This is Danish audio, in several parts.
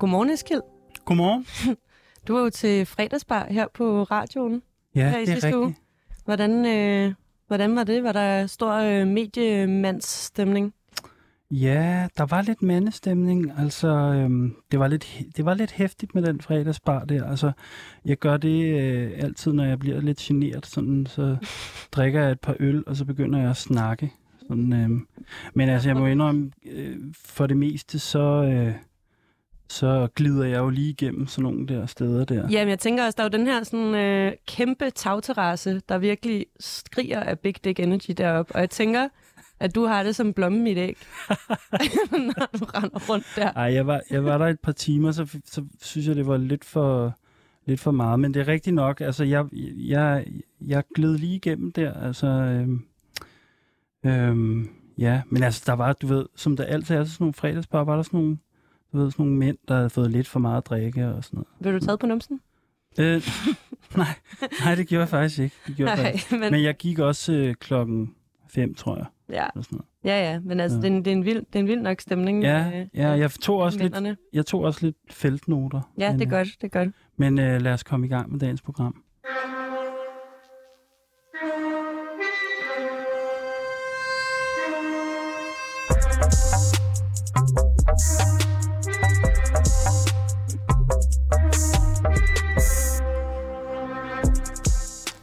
Godmorgen, Eskild. Godmorgen. Du var jo til fredagsbar her på radioen. Ja, her i det er sidste uge. rigtigt. Hvordan, øh, hvordan var det? Var der stor øh, mediemandsstemning? Ja, der var lidt mandestemning. Altså, øhm, det, var lidt, det var lidt hæftigt med den fredagsbar der. Altså, jeg gør det øh, altid, når jeg bliver lidt generet. Sådan, så drikker jeg et par øl, og så begynder jeg at snakke. Sådan, øhm. Men altså, jeg må indrømme, øh, for det meste, så, øh, så glider jeg jo lige igennem sådan nogle der steder der. Jamen, jeg tænker også, der er jo den her sådan, øh, kæmpe tagterrasse, der virkelig skriger af Big Dick Energy deroppe. Og jeg tænker, at du har det som blommen i et æg, når du render rundt der. Ej, jeg var, jeg var der et par timer, så, så synes jeg, det var lidt for, lidt for meget. Men det er rigtigt nok. Altså, jeg, jeg, jeg gled lige igennem der. Altså, øhm, øhm, ja, men altså, der var, du ved, som der altid er sådan nogle fredagsbar, var der sådan nogle, du ved, sådan nogle mænd, der havde fået lidt for meget at drikke og sådan noget. Vil du tage på numsen? Øh, nej, nej, det gjorde jeg faktisk ikke. Det gjorde jeg Nej, faktisk. men, Men jeg gik også øh, klokken fem, tror jeg. ja, Eller sådan noget. ja, ja, men altså, Ja. det, er en, det, er en vild, det er en vild nok stemning. Ja, øh, ja, jeg tog også lidt, mændene. jeg tog også lidt feltnoter. Ja, Men, det er øh, godt, det er godt. Men øh, lad os komme i gang med dagens program.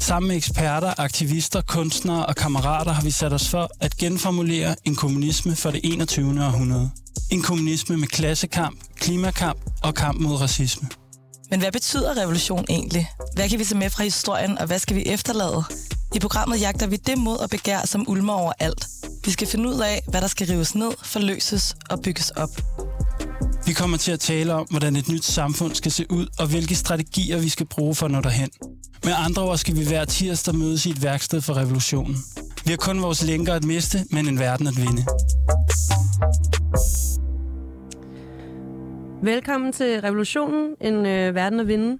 Sammen med eksperter, aktivister, kunstnere og kammerater har vi sat os for at genformulere en kommunisme for det 21. århundrede. En kommunisme med klassekamp, klimakamp og kamp mod racisme. Men hvad betyder revolution egentlig? Hvad kan vi tage med fra historien, og hvad skal vi efterlade? I programmet jagter vi det mod og begær, som ulmer over alt. Vi skal finde ud af, hvad der skal rives ned, forløses og bygges op. Vi kommer til at tale om, hvordan et nyt samfund skal se ud, og hvilke strategier vi skal bruge for at nå derhen. Med andre ord skal vi hver tirsdag mødes i et værksted for revolutionen. Vi har kun vores lænker at miste, men en verden at vinde. Velkommen til Revolutionen, en øh, verden at vinde.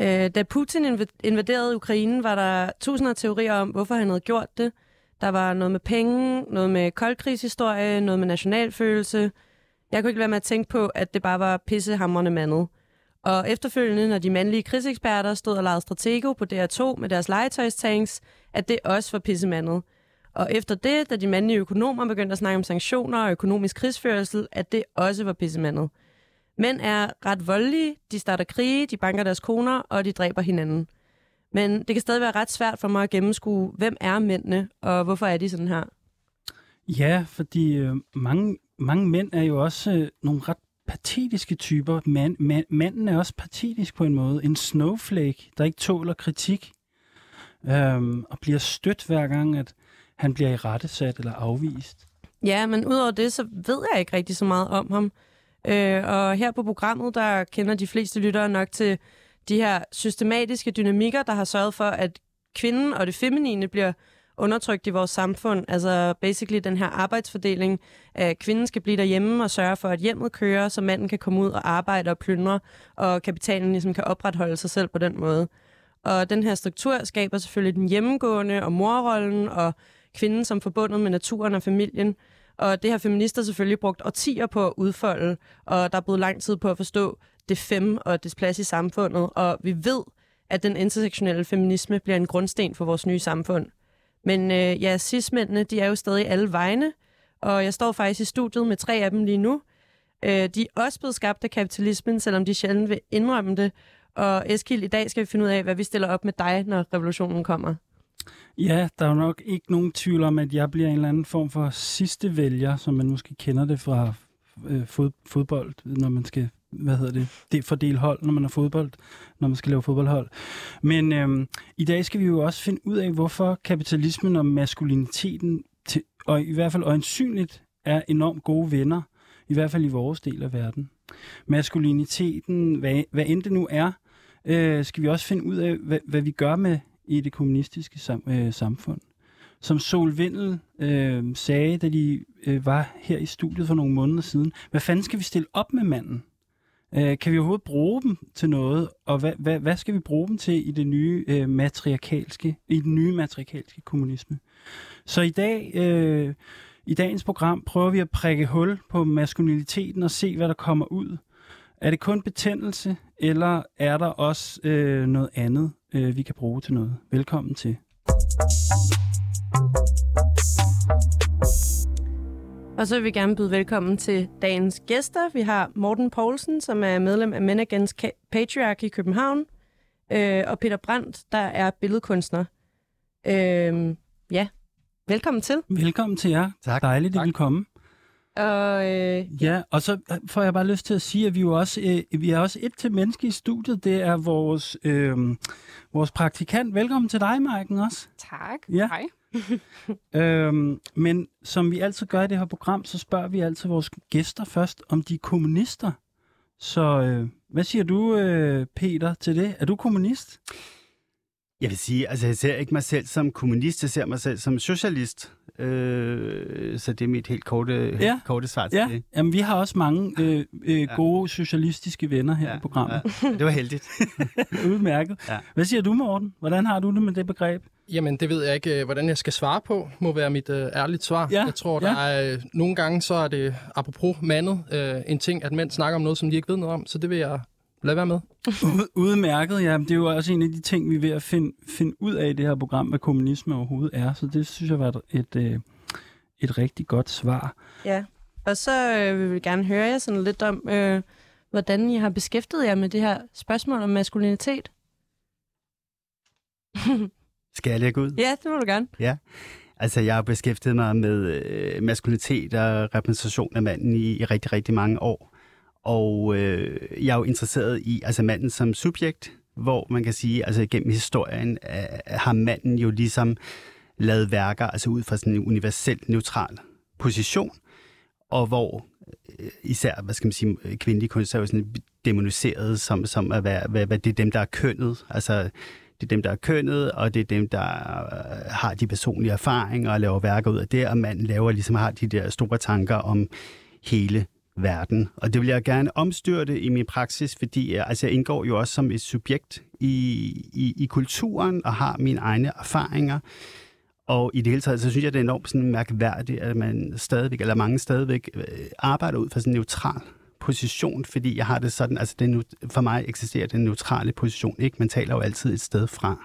Øh, da Putin inv- invaderede Ukraine, var der tusinder af teorier om, hvorfor han havde gjort det. Der var noget med penge, noget med koldkrigshistorie, noget med nationalfølelse. Jeg kunne ikke være med at tænke på, at det bare var pissehamrende mandet. Og efterfølgende, når de mandlige krigseksperter stod og legede Stratego på DR2 med deres legetøjstanks, at det også var pissemandet. Og efter det, da de mandlige økonomer begyndte at snakke om sanktioner og økonomisk krigsførelse, at det også var pissemandet. Mænd er ret voldelige, de starter krige, de banker deres koner, og de dræber hinanden. Men det kan stadig være ret svært for mig at gennemskue, hvem er mændene, og hvorfor er de sådan her? Ja, fordi øh, mange, mange mænd er jo også øh, nogle ret patetiske typer. Man, man, manden er også patetisk på en måde. En snowflake, der ikke tåler kritik, øhm, og bliver stødt hver gang, at han bliver i rettesat eller afvist. Ja, men udover det, så ved jeg ikke rigtig så meget om ham. Øh, og her på programmet, der kender de fleste lyttere nok til de her systematiske dynamikker, der har sørget for, at kvinden og det feminine bliver undertrykt i vores samfund. Altså basically den her arbejdsfordeling, at kvinden skal blive derhjemme og sørge for, at hjemmet kører, så manden kan komme ud og arbejde og plyndre, og kapitalen ligesom kan opretholde sig selv på den måde. Og den her struktur skaber selvfølgelig den hjemmegående og morrollen og kvinden som forbundet med naturen og familien. Og det har feminister selvfølgelig brugt årtier på at udfolde, og der er blevet lang tid på at forstå det fem og dets plads i samfundet. Og vi ved, at den intersektionelle feminisme bliver en grundsten for vores nye samfund. Men øh, ja, cis-mændene, de er jo stadig alle vegne, og jeg står faktisk i studiet med tre af dem lige nu. Øh, de er også blevet skabt af kapitalismen, selvom de sjældent vil indrømme det. Og Eskild, i dag skal vi finde ud af, hvad vi stiller op med dig, når revolutionen kommer. Ja, der er jo nok ikke nogen tvivl om, at jeg bliver en eller anden form for sidste vælger, som man måske kender det fra øh, fod, fodbold, når man skal hvad hedder det, det fordele hold, når man er fodbold, når man skal lave fodboldhold. Men øhm, i dag skal vi jo også finde ud af, hvorfor kapitalismen og maskuliniteten, til, og i hvert fald øjensynligt, er enormt gode venner, i hvert fald i vores del af verden. maskuliniteten, hvad, hvad end det nu er, øh, skal vi også finde ud af, hvad, hvad vi gør med i det kommunistiske sam, øh, samfund. Som Sol Vindel øh, sagde, da de øh, var her i studiet for nogle måneder siden, hvad fanden skal vi stille op med manden? Øh, kan vi overhovedet bruge dem til noget, og hvad, hvad, hvad skal vi bruge dem til i det nye øh, matriarkalske, i den nye matriarkalske kommunisme? Så i dag, øh, i dagens program, prøver vi at prikke hul på maskuliniteten og se, hvad der kommer ud. Er det kun betændelse, eller er der også øh, noget andet, øh, vi kan bruge til noget? Velkommen til. Og så vil vi gerne byde velkommen til dagens gæster. Vi har Morten Poulsen, som er medlem af Men Against Patriarchy i København, øh, og Peter Brandt, der er billedkunstner. Øh, ja, velkommen til. Velkommen til jer. Tak. Dejligt, at Tak. I vil komme. Og øh, Ja, og så får jeg bare lyst til at sige, at vi jo også øh, vi er også et til menneske i studiet. Det er vores, øh, vores praktikant. Velkommen til dig, Maiken, også. Tak. Ja. Hej. Øhm, men som vi altid gør i det her program, så spørger vi altid vores gæster først, om de er kommunister. Så øh, hvad siger du, øh, Peter, til det? Er du kommunist? Jeg vil sige, altså jeg ser ikke mig selv som kommunist, jeg ser mig selv som socialist. Øh, så det er mit helt korte, Ja. korte svar til Ja, det. jamen, vi har også mange øh, øh, gode socialistiske venner her Ja, i programmet. Ja, det var heldigt. Udmærket. Ja. Hvad siger du, Morten? Hvordan har du det med det begreb? Jamen, det ved jeg ikke, øh, hvordan jeg skal svare på, må være mit øh, ærligt svar. Ja, Jeg tror, ja. der er øh, nogle gange, så er det, apropos mandet, øh, en ting, at mænd snakker om noget, som de ikke ved noget om, så det vil jeg lade være med. Ud- Udmærket, ja. Det er jo også en af de ting, vi er ved at finde, finde ud af i det her program, hvad kommunisme overhovedet er. Så det synes jeg var et, et, øh, et rigtig godt svar. ja, og så øh, vil vi gerne høre jer sådan lidt om, øh, hvordan I har beskæftiget jer med det her spørgsmål om maskulinitet. Skal jeg lægge ud? Ja, det må du gerne. Altså, jeg har beskæftiget mig med øh, maskulinitet og repræsentation af manden i, i rigtig, rigtig mange år. Og øh, jeg er jo interesseret i altså manden som subjekt, hvor man kan sige, altså gennem historien øh, har manden jo ligesom lavet værker, altså ud fra sådan en universelt neutral position, og hvor øh, især, hvad skal man sige, kvindelige kunstnere er jo sådan demoniseret som, som at være, hvad, hvad det er dem, der er kønnet, altså det er dem, der er kønnet, og det er dem, der øh, har de personlige erfaringer og laver værker ud af det, og manden laver ligesom har de der store tanker om hele verden. Og det vil jeg gerne omstyrte i min praksis, fordi jeg, altså, jeg indgår jo også som et subjekt i, i, i kulturen og har mine egne erfaringer. Og i det hele taget, så synes jeg, det er enormt sådan mærkværdigt, at man stadigvæk, eller mange stadigvæk, øh, arbejder ud fra sådan en neutral position, fordi jeg har det sådan, altså det nu, for mig eksisterer den neutrale position ikke. Man taler jo altid et sted fra.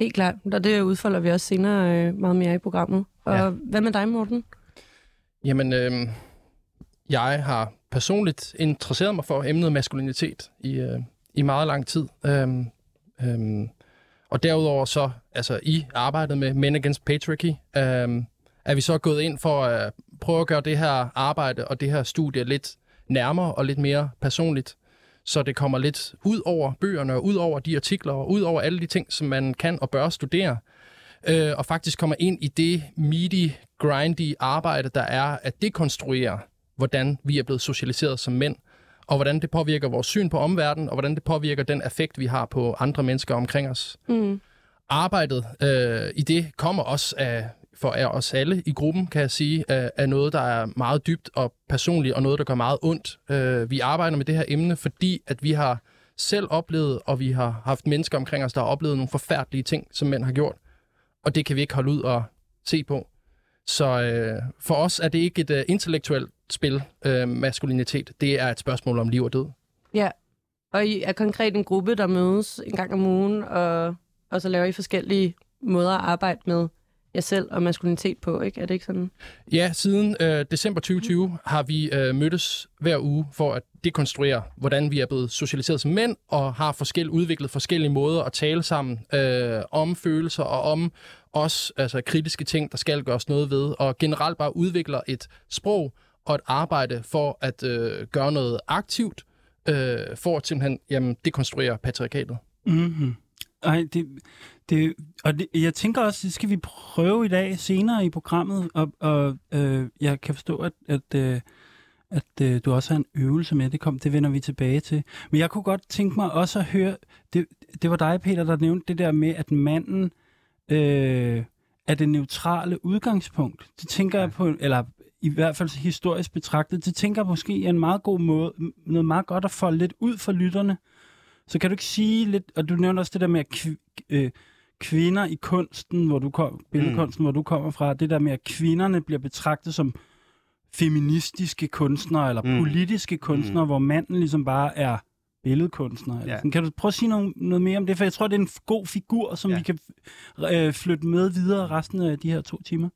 Helt klart. Og det udfolder vi også senere øh, meget mere i programmet. Og Ja. hvad med dig, Morten? Jamen, øh, jeg har personligt interesseret mig for emnet maskulinitet i, øh, i meget lang tid. Øhm, øhm, og derudover så, altså i arbejdet med Men Against Patriarchy, øhm, er vi så gået ind for at prøve at gøre det her arbejde og det her studie lidt nærmere og lidt mere personligt, så det kommer lidt ud over bøgerne, og ud over de artikler, og ud over alle de ting, som man kan og bør studere, øh, og faktisk kommer ind i det meaty, grindy arbejde, der er at dekonstruere, hvordan vi er blevet socialiseret som mænd, og hvordan det påvirker vores syn på omverdenen, og hvordan det påvirker den effekt, vi har på andre mennesker omkring os. Mm. Arbejdet øh, i det kommer også af, for os alle i gruppen, kan jeg sige, er noget, der er meget dybt og personligt, og noget, der gør meget ondt. Øh, vi arbejder med det her emne, fordi at vi har selv oplevet, og vi har haft mennesker omkring os, der har oplevet nogle forfærdelige ting, som mænd har gjort. Og det kan vi ikke holde ud og se på. Så øh, for os er det ikke et øh, intellektuelt spil, øh, maskulinitet. Det er et spørgsmål om liv og død. Ja. Og I er konkret en gruppe, der mødes en gang om ugen, og, og så laver I forskellige måder at arbejde med jer selv og maskulinitet på, ikke? Er det ikke sådan? Ja, siden øh, december 2020 har vi øh, mødtes hver uge for at dekonstruere, hvordan vi er blevet socialiseret som mænd, og har forskel, udviklet forskellige måder at tale sammen øh, om følelser og om også altså, kritiske ting, der skal gøres noget ved, og generelt bare udvikler et sprog og et arbejde for at øh, gøre noget aktivt, øh, for at simpelthen jamen, dekonstruere patriarkatet. Mm-hmm. Ej, det, det, og det, jeg tænker også, det skal vi prøve i dag senere i programmet, og, og øh, jeg kan forstå, at, at, øh, at øh, du også har en øvelse med. Det, kom, det vender vi tilbage til. Men jeg kunne godt tænke mig også at høre, det, det var dig, Peter, der nævnte det der med, at manden øh, er det neutrale udgangspunkt. Det tænker ja. jeg på, eller i hvert fald historisk betragtet, det tænker jeg måske er en meget god måde, noget meget godt at få lidt ud for lytterne. Så kan du ikke sige lidt, og du nævner også det der med, at kv- øh, kvinder i kunsten, hvor du kom, billedkunsten, mm. hvor du kommer fra, det der med, at kvinderne bliver betragtet som feministiske kunstnere, eller mm. politiske kunstnere, mm. hvor manden ligesom bare er billedkunstner. Ja. Kan du prøve at sige noget, noget mere om det? For jeg tror, det er en god figur, som ja. vi kan øh, flytte med videre resten af de her to timer.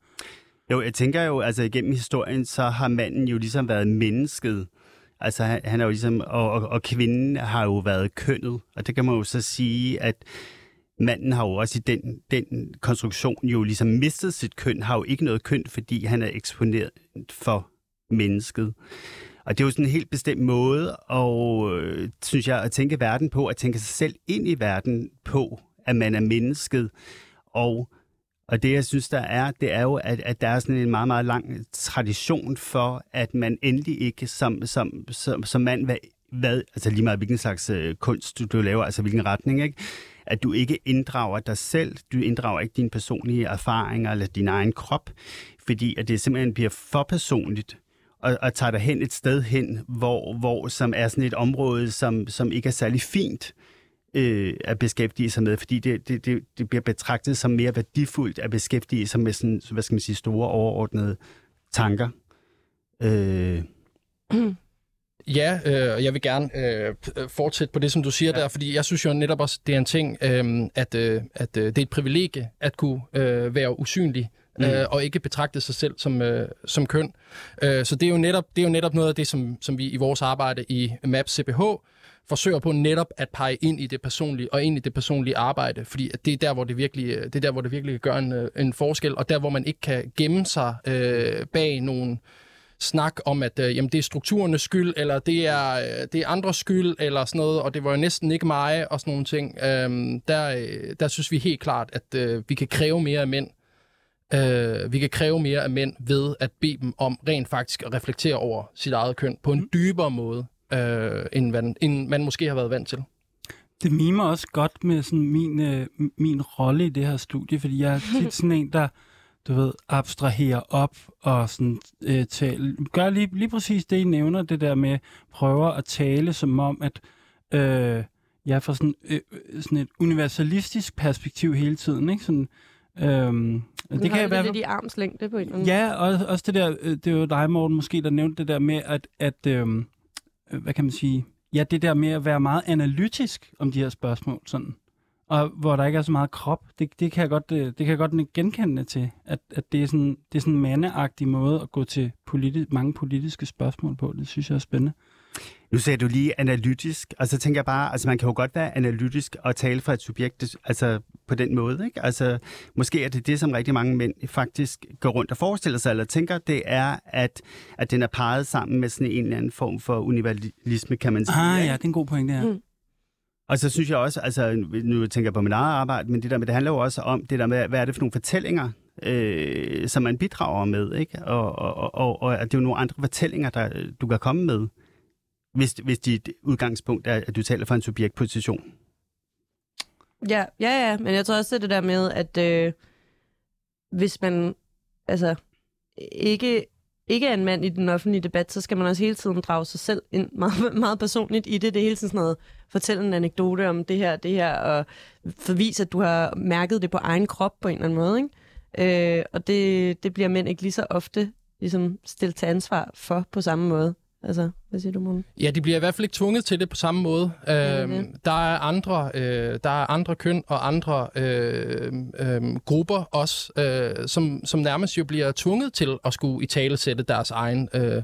Jo, jeg tænker jo, altså igennem historien, så har manden jo ligesom været mennesket. Altså han, han er jo ligesom, og, og, og kvinden har jo været kønnet. Og det kan man jo så sige, at manden har jo også i den, den konstruktion jo ligesom mistet sit køn, har jo ikke noget køn, fordi han er eksponeret for mennesket. Og det er jo sådan en helt bestemt måde, og øh, synes jeg, at tænke verden på, at tænke sig selv ind i verden på, at man er mennesket. Og, og det, jeg synes, der er, det er jo, at, at der er sådan en meget, meget lang tradition for, at man endelig ikke som, som, som, som mand, hvad, hvad, altså lige meget hvilken slags øh, kunst du, du laver, altså hvilken retning, ikke? at du ikke inddrager dig selv, du inddrager ikke dine personlige erfaringer eller din egen krop, fordi at det simpelthen bliver for personligt og, og tager dig hen et sted hen, hvor, hvor som er sådan et område, som, som ikke er særlig fint øh, at beskæftige sig med, fordi det, det, det, det bliver betragtet som mere værdifuldt at beskæftige sig med sådan, hvad skal man sige, store overordnede tanker. Øh. Ja, øh, jeg vil gerne øh, fortsætte på det, som du siger ja. der, fordi jeg synes jo netop også, det er en ting, øh, at, øh, at øh, det er et privilegie at kunne øh, være usynlig mm. øh, og ikke betragte sig selv som, øh, som køn. Øh, så det er, jo netop, det er jo netop noget af det, som, som vi i vores arbejde i MAPS CPH forsøger på netop at pege ind i det personlige og ind i det personlige arbejde, fordi det er der, hvor det virkelig, det er der, hvor det virkelig gør en, en forskel, og der, hvor man ikke kan gemme sig øh, bag nogle snak om, at øh, jamen, det er strukturernes skyld, eller det er, øh, det er andres skyld, eller sådan noget, og det var jo næsten ikke mig, og sådan nogle ting. Øhm, der, øh, der synes vi helt klart, at øh, vi kan kræve mere af mænd, Øh, vi kan kræve mere af mænd ved at bede dem om rent faktisk at reflektere over sit eget køn på en mm. dybere måde, øh, end, man, end man måske har været vant til. Det mimer også godt med sådan min, øh, min rolle i det her studie, fordi jeg er tit sådan en, der du ved, abstraherer op og sådan, øh, tale, gør lige, lige præcis det, I nævner, det der med prøver at tale som om, at øh, jeg får sådan, øh, sådan et universalistisk perspektiv hele tiden, ikke? Sådan, Øhm, det kan være lidt i armslængde på en eller anden Ja, og også det der, øh, det er jo dig, Morten, måske, der nævnte det der med, at, at øhm, øh, Øh, hvad kan man sige, ja, det der med at være meget analytisk om de her spørgsmål, sådan, og hvor der ikke er så meget krop, det, det kan jeg godt, det, det kan jeg godt genkende til, at, at det er sådan, det er sådan en mandeagtig måde at gå til politi- mange politiske spørgsmål på. Det synes jeg er spændende. Nu sagde du lige analytisk, og så tænker jeg bare, altså man kan jo godt være analytisk og tale fra et subjekt, altså på den måde, ikke? Altså måske er det det, som rigtig mange mænd faktisk går rundt og forestiller sig, eller tænker, det er, at, at den er parret sammen med sådan en eller anden form for universalisme, kan man sige. Ah ja, det er en god point, det her. Mm. Og så synes jeg også, altså nu tænker jeg på mit eget arbejde, men det der med, det handler jo også om det der med, hvad er det for nogle fortællinger, øh, som man bidrager med, ikke? Og, og, og, og, og det er jo nogle andre fortællinger, der du kan komme med hvis, hvis dit udgangspunkt er, at du taler for en subjektposition. Ja, ja, ja, men jeg tror også, det, det der med, at øh, hvis man altså ikke, ikke er en mand i den offentlige debat, så skal man også hele tiden drage sig selv ind meget, meget personligt i det. Det er hele tiden sådan noget, fortælle en anekdote om det her, det her, og forvise, at du har mærket det på egen krop på en eller anden måde. Ikke? Øh, og det, det bliver mænd ikke lige så ofte ligesom stillet til ansvar for på samme måde. Altså, hvad siger du, Måne? Ja, de bliver i hvert fald ikke tvunget til det på samme måde. Ja, øhm, der, er andre, øh, der er andre køn og andre øh, øh, grupper også, øh, som, som nærmest jo bliver tvunget til at skulle i tale sætte deres egen øh,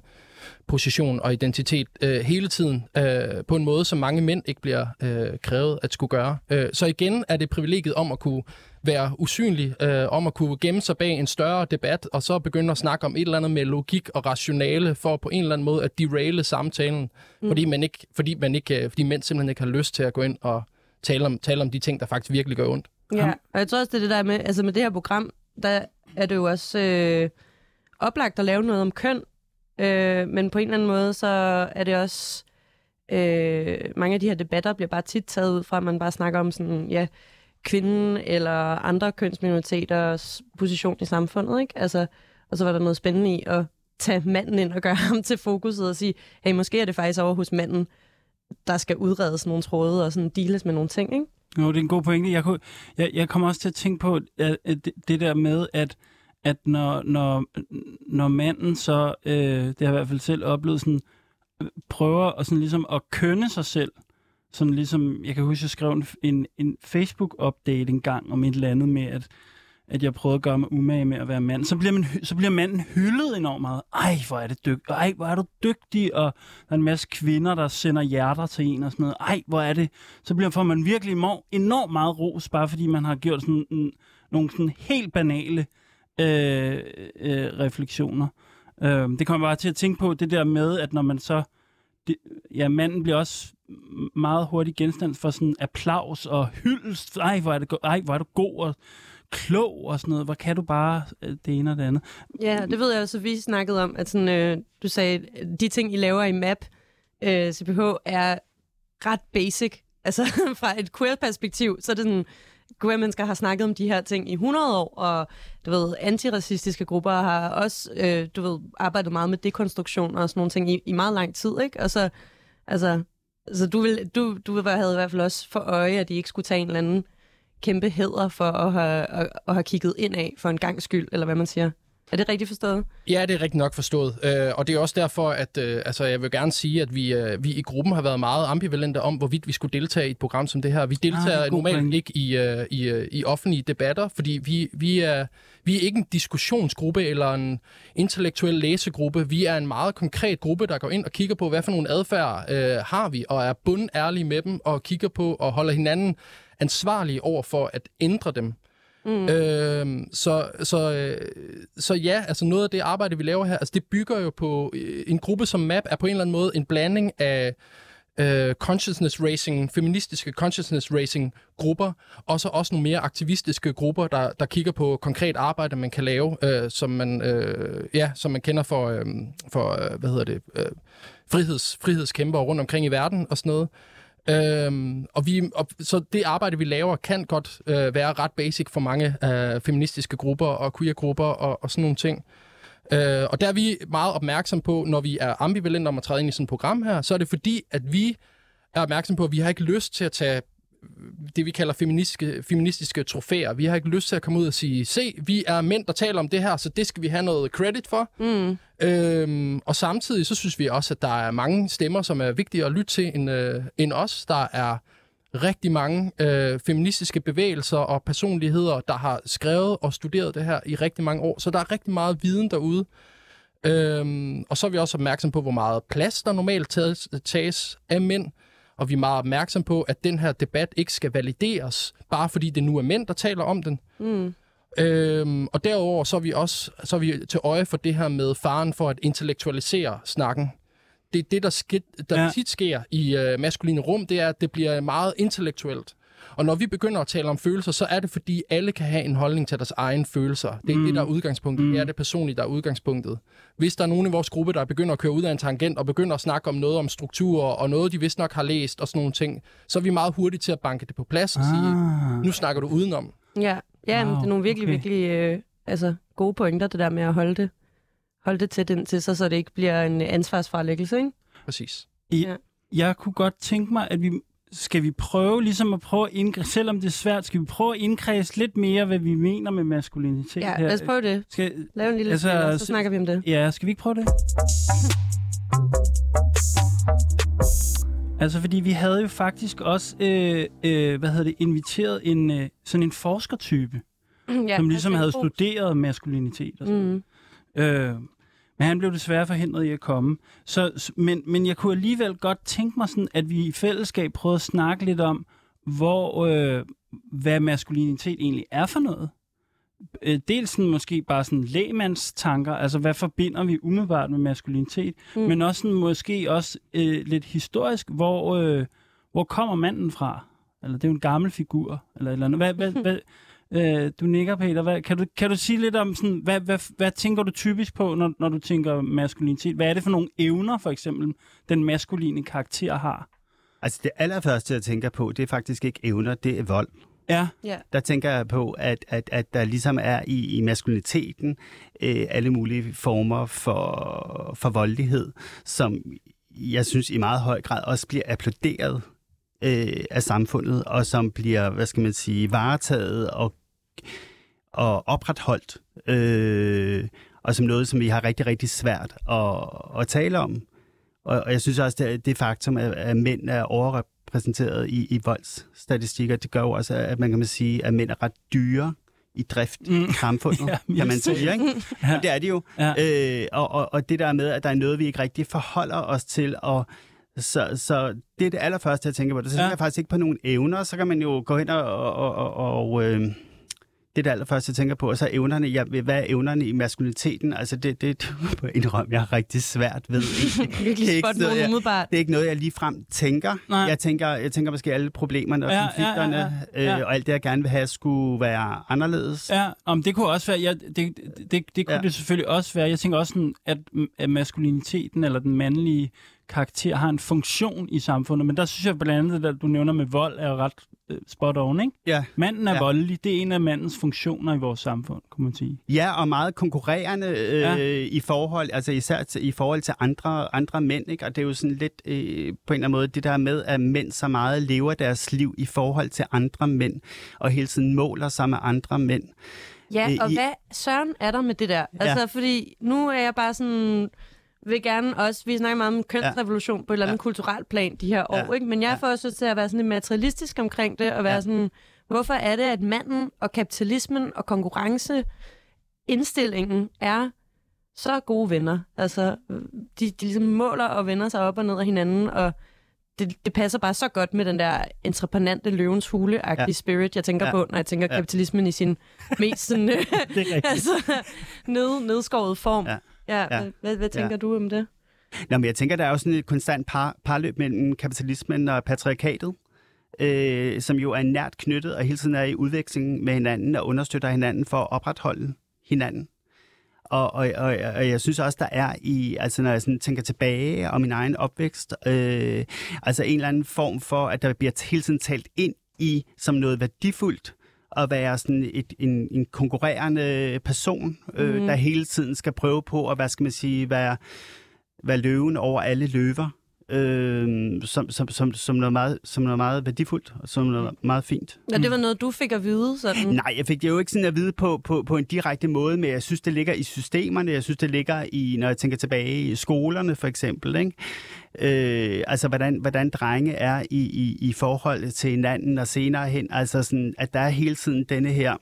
position og identitet øh, hele tiden øh, på en måde, som mange mænd ikke bliver øh, krævet at skulle gøre. Øh, så igen er det privilegiet om at kunne være usynlig, øh, om at kunne gemme sig bag en større debat, og så begynde at snakke om et eller andet med logik og rationale, for på en eller anden måde at deraile samtalen, mm. fordi, man ikke, fordi, man ikke, øh, fordi mænd simpelthen ikke har lyst til at gå ind og tale om, tale om de ting, der faktisk virkelig gør ondt. Ja, og jeg tror også, det er det der med, altså med det her program, der er det jo også øh, oplagt at lave noget om køn, Øh, men på en eller anden måde, så er det også... Øh, mange af de her debatter bliver bare tit taget ud fra, at man bare snakker om sådan, ja, kvinden eller andre kønsminoriteters position i samfundet, ikke? Altså, og så var der noget spændende i at tage manden ind og gøre ham til fokuset og sige, hey, måske er det faktisk over hos manden, der skal udredes nogle tråde og sådan deales med nogle ting, ikke? Jo, det er en god pointe. Jeg, kunne, jeg, jeg kommer også til at tænke på at, at det, det der med, at, at når, når, når manden så, øh, det har jeg i hvert fald selv oplevet, sådan, prøver at, sådan ligesom at kønne sig selv, sådan ligesom, jeg kan huske, jeg skrev en, en, en Facebook-update en gang om et eller andet med, at at jeg prøvede at gøre mig umage med at være mand, så bliver, man, så bliver manden hyldet enormt meget. Ej, hvor er det dygtig. Ej, hvor er du dygtig. Og der er en masse kvinder, der sender hjerter til en og sådan noget. Ej, hvor er det. Så bliver får man virkelig enormt meget ros, bare fordi man har gjort sådan en, nogle sådan helt banale øh, øh, refleksioner. Øh, det kommer bare til at tænke på det der med, at når man så... Det, ja, manden bliver også meget hurtigt genstand for sådan applaus og hyldest. Ej, hvor er, det, ej, hvor er du god. Og, klog og sådan noget. Hvor kan du bare øh, det ene og det andet? Ja, det ved jeg også, vi snakkede om, at sådan, øh, du sagde, de ting, I laver i MAP, øh, CPH, er ret basic. Altså fra et queer-perspektiv, så er det sådan, queer-mennesker har snakket om de her ting i 100 år, og du ved, antiracistiske grupper har også, øh, du ved, arbejdet meget med dekonstruktion og sådan nogle ting i, i meget lang tid, ikke? Og så, altså, så du, vil, du, du havde i hvert fald også for øje, at de ikke skulle tage en eller anden kæmpe hæder for at have, at, at have kigget ind af for en gang skyld, eller hvad man siger. Er det rigtigt forstået? Ja, det er rigtigt nok forstået. Øh, og det er også derfor, at øh, altså, jeg vil gerne sige, at vi, øh, vi i gruppen har været meget ambivalente om, hvorvidt vi skulle deltage i et program som det her. Vi deltager ah, normalt point. ikke i, øh, i, øh, i offentlige debatter, fordi vi, vi, er, vi er ikke en diskussionsgruppe eller en intellektuel læsegruppe. Vi er en meget konkret gruppe, der går ind og kigger på, hvad for nogle adfærd øh, har vi, og er bundærlige med dem, og kigger på og holder hinanden ansvarlige over for at ændre dem. Mm. Øh, så, så, øh, så ja, altså noget af det arbejde, vi laver her, altså det bygger jo på øh, en gruppe som MAP, er på en eller anden måde en blanding af øh, consciousness racing, feministiske consciousness racing grupper, og så også nogle mere aktivistiske grupper, der, der kigger på konkret arbejde, man kan lave, øh, som man øh, ja, som man kender for, øh, for øh, hvad hedder det, øh, friheds, frihedskæmper rundt omkring i verden og sådan noget. Øhm, og, vi, og så det arbejde, vi laver, kan godt øh, være ret basic for mange øh, feministiske grupper og queer-grupper og, og sådan nogle ting. Øh, og der er vi meget opmærksom på, når vi er ambivalente om at træde ind i sådan et program her, så er det fordi, at vi er opmærksom på, at vi har ikke lyst til at tage det, vi kalder feministiske, feministiske trofæer. Vi har ikke lyst til at komme ud og sige, se, vi er mænd, der taler om det her, så det skal vi have noget credit for. Mm. Øhm, og samtidig så synes vi også, at der er mange stemmer, som er vigtige at lytte til end, øh, end os. Der er rigtig mange øh, feministiske bevægelser og personligheder, der har skrevet og studeret det her i rigtig mange år. Så der er rigtig meget viden derude. Øhm, og så er vi også opmærksom på, hvor meget plads der normalt tages, tages af mænd og vi er meget opmærksom på, at den her debat ikke skal valideres, bare fordi det nu er mænd, der taler om den. Mm. Øhm, og derover så er vi også så er vi til øje for det her med faren for at intellektualisere snakken. Det er det, der, sk- der ja. tit sker i øh, maskuline rum, det er, at det bliver meget intellektuelt. Og når vi begynder at tale om følelser, så er det fordi, alle kan have en holdning til deres egen følelser. Det er mm. det, der er udgangspunktet. Mm. Det er det personlige, der er udgangspunktet. Hvis der er nogen i vores gruppe, der begynder at køre ud af en tangent og begynder at snakke om noget om strukturer og noget, de vist nok har læst og sådan nogle ting, så er vi meget hurtige til at banke det på plads og ah. sige, nu snakker du udenom. Ja, ja wow, men det er nogle virkelig, okay. virkelig øh, altså, gode pointer, det der med at holde det, holde det til den til sig, så det ikke bliver en ansvarsfralæggelse, ikke? Præcis. I, ja. Jeg kunne godt tænke mig, at vi skal vi prøve ligesom at prøve at indkredse, selvom det er svært, skal vi prøve at indkredse lidt mere, hvad vi mener med maskulinitet Ja, lad os prøve det. Skal, Lav en lille altså, spiller, så snakker vi om det. Ja, skal vi ikke prøve det? Altså, fordi vi havde jo faktisk også, øh, øh, hvad hedder det, inviteret en øh, sådan en forskertype, ja, som ligesom havde studeret maskulinitet og sådan mm. øh, men han blev desværre forhindret i at komme. Så, men, men jeg kunne alligevel godt tænke mig sådan, at vi i fællesskab prøvede at snakke lidt om, hvor, øh, hvad maskulinitet egentlig er for noget. Øh, dels sådan, måske bare sådan lægemands tanker, altså hvad forbinder vi umiddelbart med maskulinitet, mm. men også sådan, måske også øh, lidt historisk, hvor, øh, hvor kommer manden fra? Eller det er jo en gammel figur, eller eller andet. Hvad, hvad, hvad, Øh, du nikker, Peter. Hvad, kan, du, kan du sige lidt om, sådan, hvad, hvad, hvad tænker du typisk på, når, når du tænker maskulinitet? Hvad er det for nogle evner, for eksempel, den maskuline karakter har? Altså det allerførste, jeg tænker på, det er faktisk ikke evner, det er vold. Ja, Ja. Der tænker jeg på, at, at, at der ligesom er i, i maskuliniteten øh, alle mulige former for, for voldelighed, som jeg synes i meget høj grad også bliver applauderet øh, af samfundet, og som bliver, hvad skal man sige, varetaget og, og opretholdt, øh, og som noget, som vi har rigtig, rigtig svært at, at tale om. Og, og jeg synes også, det, det faktum, at, at mænd er overrepræsenteret i, i voldsstatistikker, det gør jo også, at man kan man sige, at mænd er ret dyre i drift mm. i samfundet, Ja, kan man sige. Ikke? Ja. Ja. Det er det jo. Ja. Øh, og, og, og det der med, at der er noget, vi ikke rigtig forholder os til, og så, så det er det allerførste, jeg tænker på. Det så Ja. tænker jeg faktisk ikke på nogle evner. Så kan man jo gå hen og... og, og, og øh, det er det allerførste, jeg tænker på. Og så evnerne. Ja, hvad er evnerne i maskuliniteten? Altså, det, det, det er indrømme, jeg har rigtig svært ved. Det Virkelig er ikke spot noget, nogen jeg- umiddelbart. det er ikke noget, jeg lige frem tænker. Nej. Jeg tænker, jeg tænker måske alle problemerne og Ja, ja, konflikterne, ja, ja. Øh, og alt det, jeg gerne vil have, skulle være anderledes. Ja, om det kunne også være, ja, det, det, det, det kunne ja. Ja. det selvfølgelig også være. Jeg tænker også, sådan, at, at maskuliniteten eller den mandlige karakter har en funktion i samfundet, men der synes jeg blandt andet, at du nævner med vold, er ret øh, spot on, ikke? Ja. Manden er ja. Ja. voldelig, det er en af mandens funktioner i vores samfund, kunne man sige. Ja, og meget konkurrerende øh, Ja. ja. i forhold, altså især til, i forhold til andre, andre mænd, ikke? Og det er jo sådan lidt øh, på en eller anden måde det der med, at mænd så meget lever deres liv i forhold til andre mænd, og hele tiden måler sig med andre mænd. Ja, Øh, og i- hvad søren er der med det der? Altså, fordi nu er jeg bare sådan vil gerne også, vi snakker meget om kønsrevolution på et eller andet Ja. kulturelt plan de her år, Ja. ikke? men jeg Ja. får også til at være sådan lidt materialistisk omkring det, og være Ja. sådan, hvorfor er det, at manden og kapitalismen og konkurrenceindstillingen er så gode venner? Altså, de, de ligesom måler og vender sig op og ned af hinanden, og det, det passer bare så godt med den der entreprenante løvens hule-agtige Ja. spirit, jeg tænker Ja. på, når jeg tænker Ja. kapitalismen i sin mest sådan, altså, ned, nedskåret form. Ja. Ja, Ja. Hvad, hvad, tænker Ja. du om det? Nå, men jeg tænker, der er jo sådan et konstant par, parløb mellem kapitalismen og patriarkatet, øh, som jo er nært knyttet og hele tiden er i udveksling med hinanden og understøtter hinanden for at opretholde hinanden. Og, og, og, og jeg synes også, der er i, altså når jeg sådan tænker tilbage om min egen opvækst, øh, altså en eller anden form for, at der bliver hele tiden talt ind i som noget værdifuldt, at være sådan et, en, en konkurrerende person, øh, Mhm. der hele tiden skal prøve på at, hvad skal man sige, være, være løven over alle løver, øh, som, som, som, som, noget meget, som noget meget værdifuldt, og som noget meget fint. Og det var noget, du fik at vide, sådan. Nej, jeg fik det jo ikke sådan at vide på, på, på en direkte måde, men jeg synes, det ligger i systemerne. Jeg synes, det ligger i, når jeg tænker tilbage i skolerne for eksempel. Ikke? Øh, altså, hvordan, hvordan drenge er i, i, i forhold til hinanden og senere hen. Altså, sådan, at der er hele tiden denne her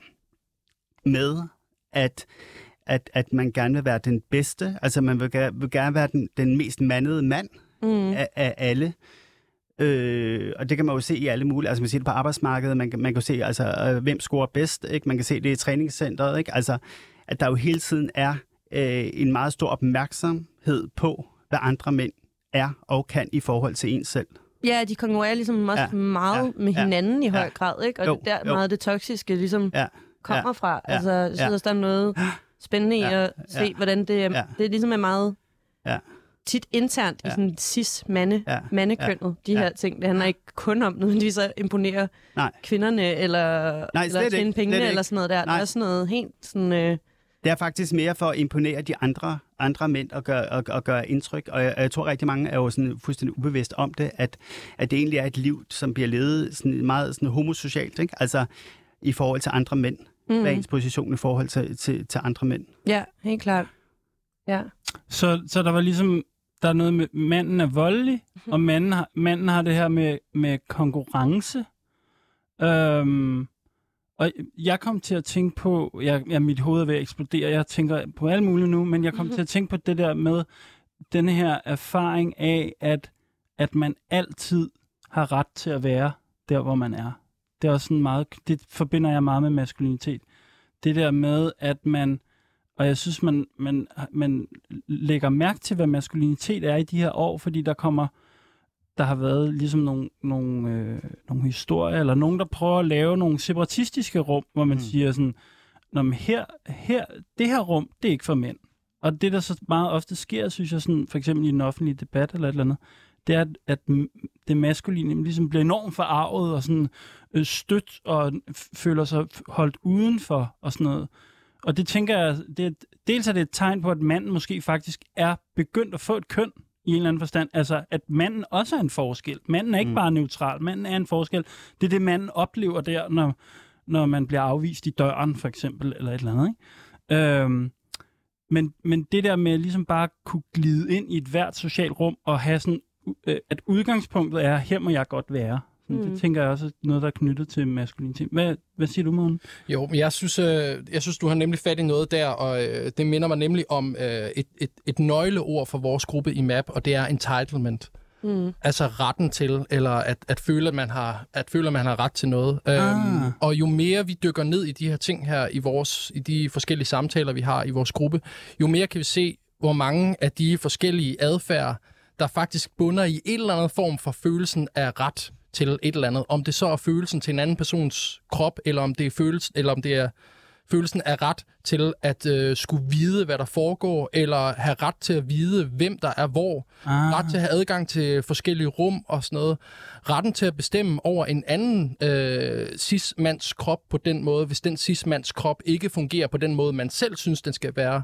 med, at at, at man gerne vil være den bedste. Altså, man vil, gerne- vil gerne være den, den mest mandede mand Mm. af, af alle. Øh, og det kan man jo se i alle mulige, altså man kan se det på arbejdsmarkedet, man man kan jo se, altså, øh, hvem scorer bedst, ikke? man kan se det i træningscenteret, ikke? altså at der jo hele tiden er øh, en meget stor opmærksomhed på, hvad andre mænd er og kan i forhold til en selv. Ja, de konkurrerer ligesom også Ja, meget ja, med ja, hinanden i høj ja. grad, ikke? Og Jo, det er der jo. meget det toksiske ligesom Ja, kommer ja, fra. ja, Altså, jeg synes ja. også, der er noget spændende i Ja, at se, ja, hvordan det, er, ja. det ligesom er meget Ja. Tit internt i Ja. sådan cis-mande, Ja, mandekønnet, de ja. her ting. Det handler ikke kun om nødvendigvis at imponere Nej. kvinderne, eller, Nej, eller tjene ikke, pengene, slet eller sådan noget der. Der Nej. er sådan noget helt sådan... Øh, Det er faktisk mere for at imponere de andre, andre mænd og gøre, og, og gøre indtryk. Og jeg, og jeg tror rigtig mange er jo sådan fuldstændig ubevidst om det, at, at det egentlig er et liv, som bliver levet sådan meget sådan homosocialt. Ikke? Altså i forhold til andre mænd. Mm. Hvad er ens position i forhold til, til, til andre mænd? ja, helt klart. Ja. Så, så der var ligesom, der er noget med, manden er voldelig, og manden har, manden har det her med, med konkurrence. Øhm, og jeg kom til at tænke på, jeg, jeg, mit hoved er ved at eksplodere, jeg tænker på alt muligt nu, men jeg kom til at tænke på det der med denne her erfaring af, at, at man altid har ret til at være der, hvor man er. Det er også sådan meget, det forbinder jeg meget med maskulinitet. Det der med, at man, og jeg synes, man, man, man lægger mærke til, hvad maskulinitet er i de her år, fordi der kommer der har været ligesom nogle, nogle, øh, nogle historier, eller nogen, der prøver at lave nogle separatistiske rum, hvor man mm. siger sådan, Nå, men her, her, det her rum, det er ikke for mænd. Og det, der så meget ofte sker, synes jeg, sådan, for eksempel i den offentlige debat eller et eller andet, det er, at, at det maskuline ligesom bliver enormt forarvet og sådan øh, stødt og føler sig holdt udenfor og sådan noget. Og det tænker jeg, det dels er det et tegn på, at manden måske faktisk er begyndt at få et køn i en eller anden forstand. Altså, at manden også er en forskel. Manden er ikke mm. bare neutral, manden er en forskel. Det er det, manden oplever der, når, når man bliver afvist i døren, for eksempel, eller et eller andet. Ikke? Øhm, men, men det der med ligesom bare kunne glide ind i et hvert socialt rum og have sådan, øh, at udgangspunktet er, her må jeg godt være. Mm. Det tænker jeg også er noget, der er knyttet til maskulinitet. Hvad, hvad siger du, Morten? Jo, men jeg synes, øh, jeg synes, du har nemlig fat i noget der, og øh, det minder mig nemlig om øh, et, et, et nøgleord for vores gruppe i MAP, og det er entitlement. Mm. Altså retten til, eller at, at, føle, at, man har, at føle, at man har ret til noget. Ah. Øhm, og jo mere vi dykker ned i de her ting her, i, vores, i de forskellige samtaler, vi har i vores gruppe, jo mere kan vi se, hvor mange af de forskellige adfærd, der faktisk bunder i en eller anden form for følelsen af ret til et eller andet. Om det så er følelsen til en anden persons krop, eller om det er, følelsen, eller om det er følelsen af ret til at øh, skulle vide, hvad der foregår, eller have ret til at vide, hvem der er hvor. Ah. Ret til at have adgang til forskellige rum og sådan noget. Retten til at bestemme over en anden øh, cis-mands krop på den måde, hvis den cis-mands krop ikke fungerer på den måde, man selv synes, den skal være.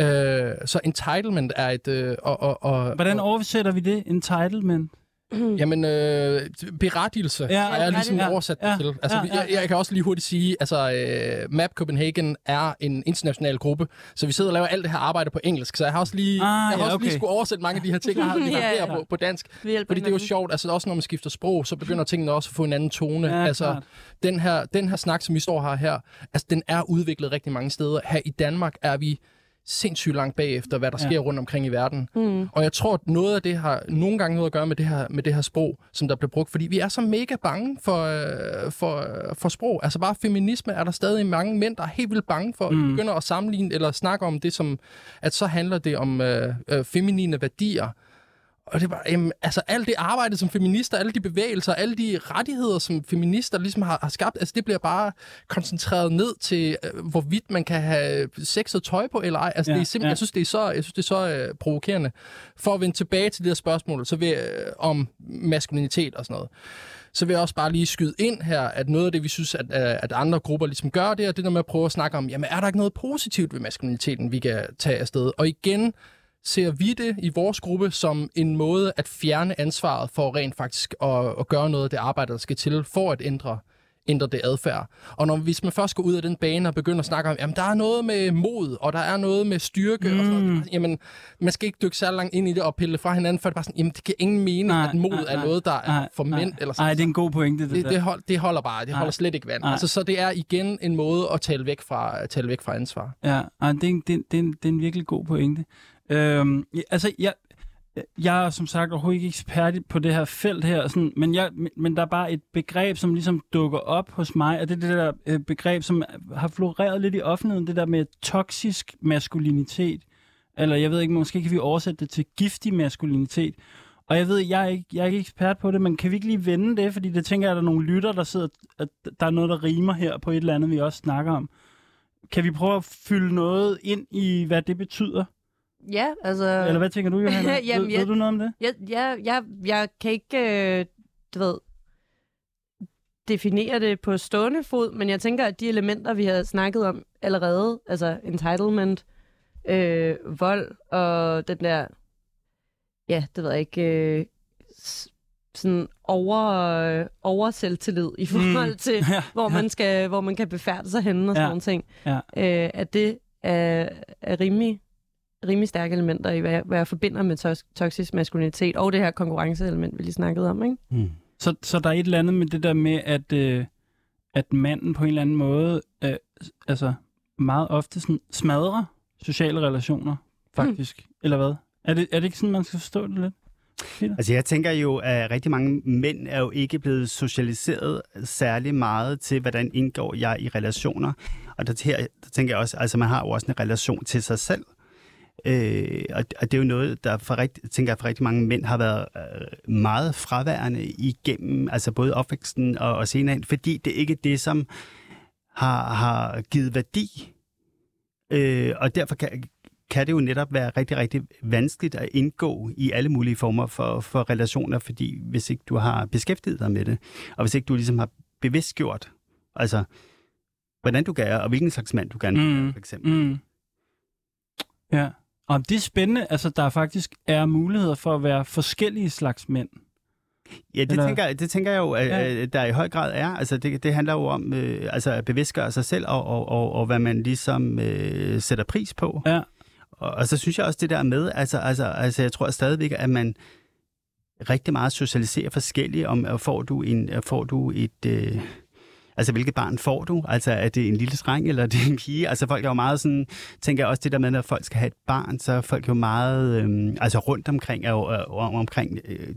Øh, så entitlement er et... Øh, og, og, og, Hvordan oversætter vi det, entitlement? Jamen, øh, berettigelse ja, har jeg ligesom ja, oversat ja, til. Altså, ja, ja. Jeg, jeg kan også lige hurtigt sige, altså, øh, Map Copenhagen er en international gruppe, så vi sidder og laver alt det her arbejde på engelsk, så jeg har også lige, ah, jeg har ja, også okay. lige skulle oversætte mange af de her ting, jeg har, vi har ja, ja. På, på dansk. Fordi det er jo sjovt, altså også når man skifter sprog, så begynder tingene også at få en anden tone. Ja, altså, den her, den her snak, som vi står her her, altså, den er udviklet rigtig mange steder. Her i Danmark er vi sindssygt langt bagefter, hvad der sker ja. rundt omkring i verden. Mm. Og jeg tror, at noget af det har nogle gange noget at gøre med det her, med det her sprog, som der bliver brugt, fordi vi er så mega bange for, øh, for, øh, for sprog. Altså bare feminisme er der stadig mange mænd, der er helt vildt bange for, mm. at begynder at sammenligne eller snakke om det som, at så handler det om øh, øh, feminine værdier. Og det var, jamen, altså alt det arbejde som feminister, alle de bevægelser, alle de rettigheder, som feminister ligesom har, har skabt, altså det bliver bare koncentreret ned til, øh, hvorvidt man kan have sex og tøj på eller ej. Altså ja, det er simpelthen, ja. jeg synes, det er så, jeg synes, det er så øh, provokerende. For at vende tilbage til det her spørgsmål, så jeg, øh, om maskulinitet og sådan noget så vil jeg også bare lige skyde ind her, at noget af det, vi synes, at, øh, at andre grupper ligesom gør, det er det der med at prøve at snakke om, jamen er der ikke noget positivt ved maskuliniteten, vi kan tage afsted? Og igen, ser vi det i vores gruppe som en måde at fjerne ansvaret for rent faktisk at, at gøre noget af det arbejde, der skal til for at ændre ændre det adfærd. Og når, hvis man først går ud af den bane og begynder at snakke om, jamen der er noget med mod, og der er noget med styrke, mm. og sådan noget, jamen man skal ikke dykke så langt ind i det og pille fra hinanden, for det er bare sådan, jamen det giver ingen mening, nej, at mod nej, er noget, der nej, er for mænd. Eller sådan. Nej, det er en god pointe. Det, det, det, hold, det holder bare, det nej, holder slet ikke vand. Altså, så det er igen en måde at tale væk fra, tale væk fra ansvar. Ja, det, er, det, er, det, er en, det er en virkelig god pointe. Øhm, altså, jeg, jeg er som sagt overhovedet ikke ekspert på det her felt her, sådan, men, jeg, men der er bare et begreb, som ligesom dukker op hos mig, og det er det der øh, begreb, som har floreret lidt i offentligheden, det der med toksisk maskulinitet. Eller jeg ved ikke, måske kan vi oversætte det til giftig maskulinitet. Og jeg ved, jeg er, ikke, jeg er ikke ekspert på det, men kan vi ikke lige vende det? Fordi det tænker jeg, at der er nogle lytter, der sidder, at der er noget, der rimer her på et eller andet, vi også snakker om. Kan vi prøve at fylde noget ind i, hvad det betyder? Ja, altså... Eller hvad tænker du, Johanna? Jamen, ved, jeg, ved du noget om det? Jeg, jeg, jeg, jeg kan ikke, øh, du ved, definere det på stående fod, men jeg tænker, at de elementer, vi har snakket om allerede, altså entitlement, øh, vold og den der, ja, det ved jeg ikke, øh, sådan over, øh, over selvtillid i forhold mm. til, ja, hvor, man skal, hvor man kan befærde sig henne og sådan ja, nogle ting. Ja. Øh, at det er, er rimelig rimelig stærke elementer i, hvad hvad jeg forbinder med tos- toksisk maskulinitet, og det her konkurrenceelement, vi lige snakkede om. Ikke? Mm. Så, så der er et eller andet med det der med, at, øh, at manden på en eller anden måde, øh, altså meget ofte sådan smadrer sociale relationer, faktisk. Mm. Eller hvad? Er det, er det ikke sådan, man skal forstå det lidt? Peter? Altså jeg tænker jo, at rigtig mange mænd er jo ikke blevet socialiseret særlig meget til, hvordan indgår jeg i relationer. Og der, her, der tænker jeg også, altså man har jo også en relation til sig selv. Øh, og, og det er jo noget, der for rigt, tænker jeg for rigtig mange mænd har været øh, meget fraværende igennem, altså både opvæksten og, og senere fordi det ikke er det, som har, har givet værdi. Øh, og derfor kan, kan det jo netop være rigtig, rigtig vanskeligt at indgå i alle mulige former for, for relationer, fordi hvis ikke du har beskæftiget dig med det, og hvis ikke du ligesom har bevidstgjort, altså hvordan du gør, og hvilken slags mand du gerne vil Mm. være, for eksempel. Mm. Ja. Og det er spændende, altså der faktisk er muligheder for at være forskellige slags mænd. Ja, det, Eller- tænker, det tænker jeg jo, at, Ja. der i høj grad er. Altså, det, det handler jo om øh, altså at bevidstgøre sig selv, og, og, og, og hvad man ligesom øh, sætter pris på. Ja. Og, og så synes jeg også det der med, altså, altså, altså jeg tror stadigvæk, at man rigtig meget socialiserer forskelligt, om får du, en, får du et... Øh, Altså, hvilket barn får du? Altså, er det en lille dreng, eller er det en pige? Altså, folk er jo meget sådan, tænker jeg også det der med, når folk skal have et barn, så er folk jo meget, øhm, altså rundt omkring, er jo, øh, om, omkring øh,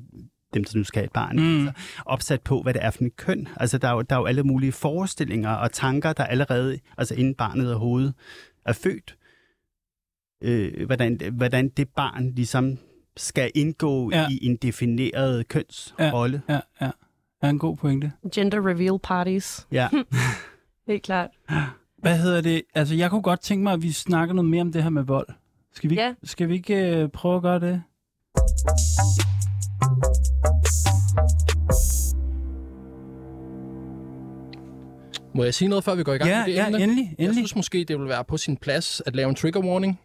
dem, der nu skal have et barn, Mm. altså, opsat på, hvad det er for en køn. Altså, der er, jo, der er jo alle mulige forestillinger og tanker, der allerede, altså inden barnet overhovedet er født, øh, hvordan, hvordan det barn ligesom skal indgå Ja. ja. i en defineret kønsrolle. Ja, ja. Er en god pointe. Gender reveal parties. Ja. Helt klart. Hvad hedder det? Altså, jeg kunne godt tænke mig, at vi snakker noget mere om det her med vold. Skal vi, Ja. skal vi ikke øh, prøve at gøre det? Må jeg sige noget, før vi går i gang Ja, med det ja, emne? endelig, Jeg endelig. synes måske, det vil være på sin plads at lave en trigger warning.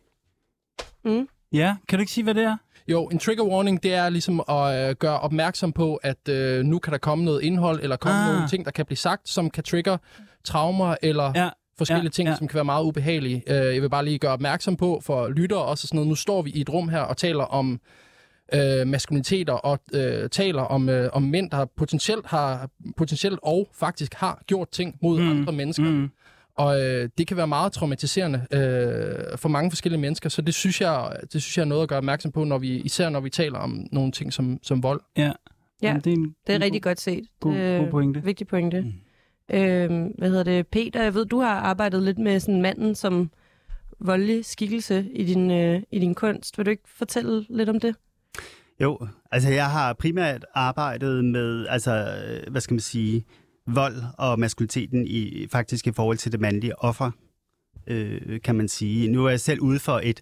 Ja, kan du ikke sige, hvad det er? Jo, en trigger warning, det er ligesom at øh, gøre opmærksom på, at øh, nu kan der komme noget indhold, eller komme Ah. nogle ting, der kan blive sagt, som kan trigger traumer, eller Ja, forskellige ja, ting, ja. som kan være meget ubehagelige. Øh, jeg vil bare lige gøre opmærksom på for lyttere også sådan noget. Nu står vi i et rum her og taler om øh, maskuliniteter og øh, taler om, øh, om mænd, der potentielt har potentielt og faktisk har gjort ting mod mm. andre mennesker. Mm. Og øh, det kan være meget traumatiserende øh, for mange forskellige mennesker, så det synes jeg det synes jeg er noget at gøre opmærksom på, når vi især når vi taler om nogle ting som som vold. Ja. Jamen, det er, en, Det er en rigtig god, godt set. god, Øh, god pointe. Vigtig pointe. Mm. Øhm, hvad hedder det? Peter, jeg ved, du har arbejdet lidt med sådan manden som voldelig skikkelse i din, øh, i din kunst. Vil du ikke fortælle lidt om det? Jo, altså jeg har primært arbejdet med, altså, øh, hvad skal man sige, vold og maskuliniteten i faktisk i forhold til det mandlige offer, øh, kan man sige. Nu er jeg selv ude for et,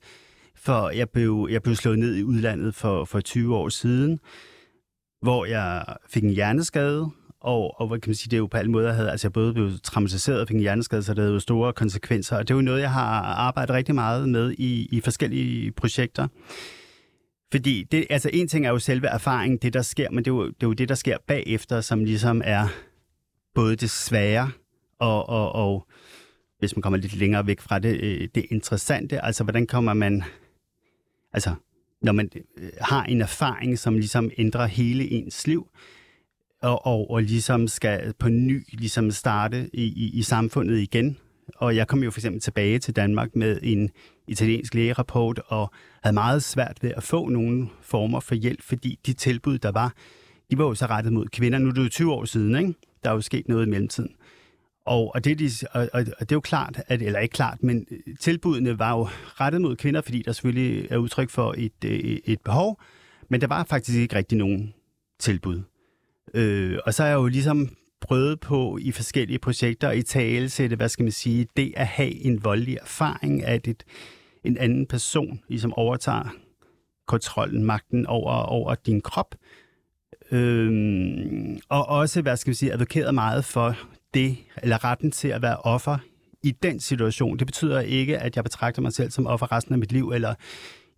for jeg blev, jeg blev slået ned i udlandet for, for 20 år siden, hvor jeg fik en hjerneskade, og, og hvad kan man sige, det er jo på alle måder, havde, altså jeg både blev traumatiseret og fik en hjerneskade, så det havde jo store konsekvenser, og det er jo noget, jeg har arbejdet rigtig meget med i, i forskellige projekter. Fordi det, altså en ting er jo selve erfaringen, det der sker, men det er, jo, det er jo det, der sker bagefter, som ligesom er både det svære og, og, og hvis man kommer lidt længere væk fra det, øh, det interessante. Altså, hvordan kommer man... Altså, når man øh, har en erfaring, som ligesom ændrer hele ens liv, og, og, og ligesom skal på ny ligesom starte i, i, i samfundet igen. Og jeg kom jo for eksempel tilbage til Danmark med en italiensk lægerapport, og havde meget svært ved at få nogle former for hjælp, fordi de tilbud, der var, de var jo så rettet mod kvinder. Nu er det jo 20 år siden, ikke? Der er jo sket noget i mellemtiden. Og, og, det, de, og, og, det er jo klart, at, eller ikke klart, men øh, tilbudene var jo rettet mod kvinder, fordi der selvfølgelig er udtryk for et, øh, et behov, men der var faktisk ikke rigtig nogen tilbud. Øh, og så er jeg jo ligesom prøvet på i forskellige projekter i talesætte, hvad skal man sige, det at have en voldelig erfaring, at et, en anden person ligesom overtager kontrollen, magten over, over din krop. Øhm, og også, hvad skal vi sige, advokeret meget for det, eller retten til at være offer i den situation. Det betyder ikke, at jeg betragter mig selv som offer resten af mit liv, eller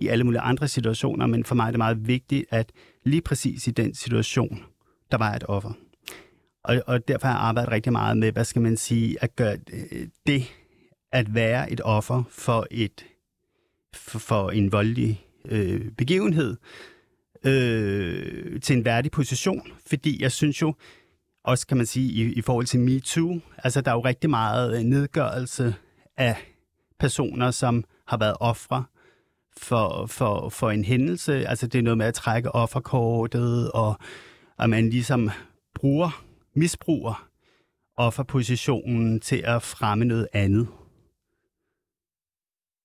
i alle mulige andre situationer, men for mig er det meget vigtigt, at lige præcis i den situation, der var jeg et offer. Og, og derfor har jeg arbejdet rigtig meget med, hvad skal man sige, at gøre øh, det at være et offer for et for, for en voldelig øh, begivenhed øh, til en værdig position, fordi jeg synes jo, også kan man sige i, i forhold til MeToo, altså der er jo rigtig meget øh, nedgørelse af personer, som har været ofre for, for, for en hændelse. Altså det er noget med at trække offerkortet, og at man ligesom bruger, misbruger offerpositionen til at fremme noget andet.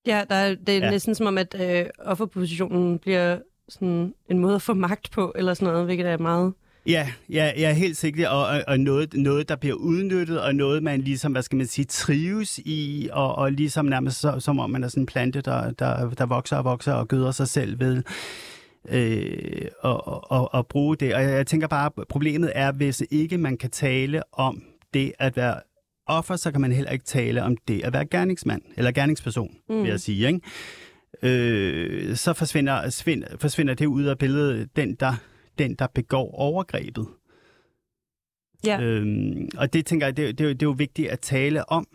Ja, der er, det er Ja. ja. næsten som om, at øh, offerpositionen bliver sådan en måde at få magt på, eller sådan noget, hvilket er meget... Ja, ja, ja helt sikkert, og, og, og noget, noget, der bliver udnyttet, og noget, man ligesom, hvad skal man sige, trives i, og, og ligesom nærmest så, som om man er sådan en plante, der, der, der vokser og vokser og gøder sig selv ved øh, og, og, og bruge det. Og jeg, tænker bare, problemet er, hvis ikke man kan tale om det at være offer, så kan man heller ikke tale om det at være gerningsmand, eller gerningsperson, mm. vil jeg sige, ikke? Øh, så forsvinder, forsvinder, forsvinder det ud af billedet, den der, den, der begår overgrebet. Ja. Øhm, og det tænker jeg, det, det, er jo- det er jo vigtigt at tale om,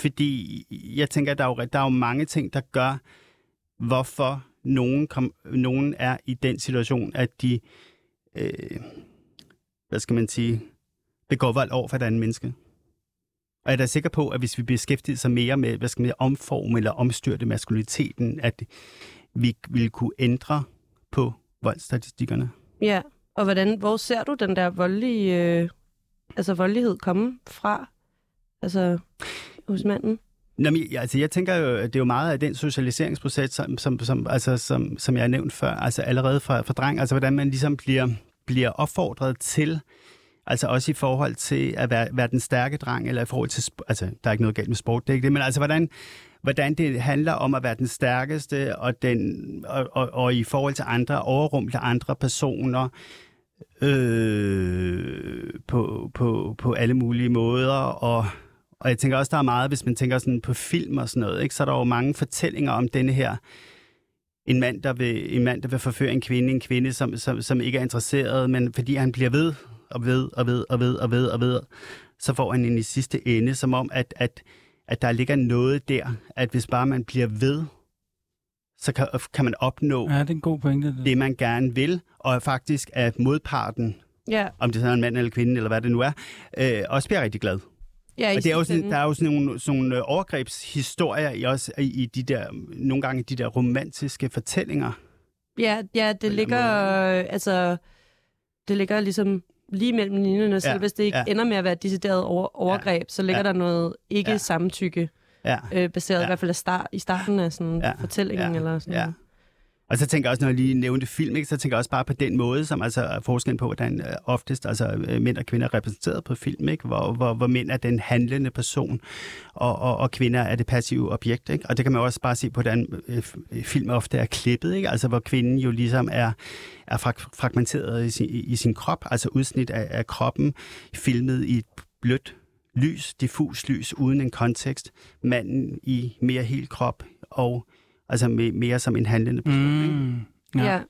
fordi jeg tænker, at der er jo, der er jo mange ting, der gør, hvorfor nogen, kom, nogen er i den situation, at de, øh, hvad skal man sige, begår vold over for et andet menneske. Og jeg er da sikker på, at hvis vi beskæftiger sig mere med, hvad skal man sige, eller omstyrte maskuliniteten, at vi ville kunne ændre på voldsstatistikkerne. Ja, og hvordan, hvor ser du den der voldelige, øh, altså voldelighed komme fra? Altså, hos manden? Nå, men, ja, altså, jeg tænker jo, at det er jo meget af den socialiseringsproces, som, som, som, altså, som, som jeg har nævnt før, altså allerede fra, fra dreng, altså hvordan man ligesom bliver, bliver opfordret til, altså også i forhold til at være, være den stærke dreng, eller i forhold til, altså der er ikke noget galt med sport, det er ikke det, men altså hvordan, hvordan det handler om at være den stærkeste, og, den, og, og, og i forhold til andre, overrumple andre personer, øh, på, på, på alle mulige måder, og, og jeg tænker også, der er meget, hvis man tænker sådan på film og sådan noget, ikke, så er der jo mange fortællinger om denne her, en mand, der vil, en mand, der vil forføre en kvinde, en kvinde, som, som, som ikke er interesseret, men fordi han bliver ved og ved og ved og ved og ved og ved, så får han en i sidste ende, som om, at, at, at der ligger noget der, at hvis bare man bliver ved, så kan, kan man opnå Ja, det er en god pointe. Det. det, man gerne vil, og faktisk at modparten, Ja, om det så er en mand eller kvinde, eller hvad det nu er, øh, også bliver rigtig glad. ja Og det er jo sådan, der er jo sådan nogle, sådan nogle øh, overgrebshistorier i, også, i, i de der, nogle gange de der romantiske fortællinger. Ja, ja det ligger, øh, altså, det ligger ligesom lige mellem linjerne, selv Ja, hvis det ikke ja. ender med at være et decideret over, overgreb, så ligger ja. der noget ikke Ja. samtykke Ja. øh, baseret, Ja. i hvert fald start, i starten af sådan Ja. fortællingen Ja. eller sådan Ja. noget. Og så tænker jeg også, når jeg lige nævnte film, ikke, så tænker jeg også bare på den måde, som altså er forskellen på, hvordan øh, oftest altså, øh, mænd og kvinder er repræsenteret på film, ikke? Hvor, hvor, hvor mænd er den handlende person, og, og, og kvinder er det passive objekt. Ikke? Og det kan man også bare se på, hvordan øh, film ofte er klippet, ikke? Altså, hvor kvinden jo ligesom er, er fragmenteret i sin, i, i sin krop, altså udsnit af, af kroppen, filmet i et blødt lys, diffus lys, uden en kontekst. Manden i mere hel krop, og altså me- mere som en handlende person. Ikke? Mm. Ja. Ja. ja.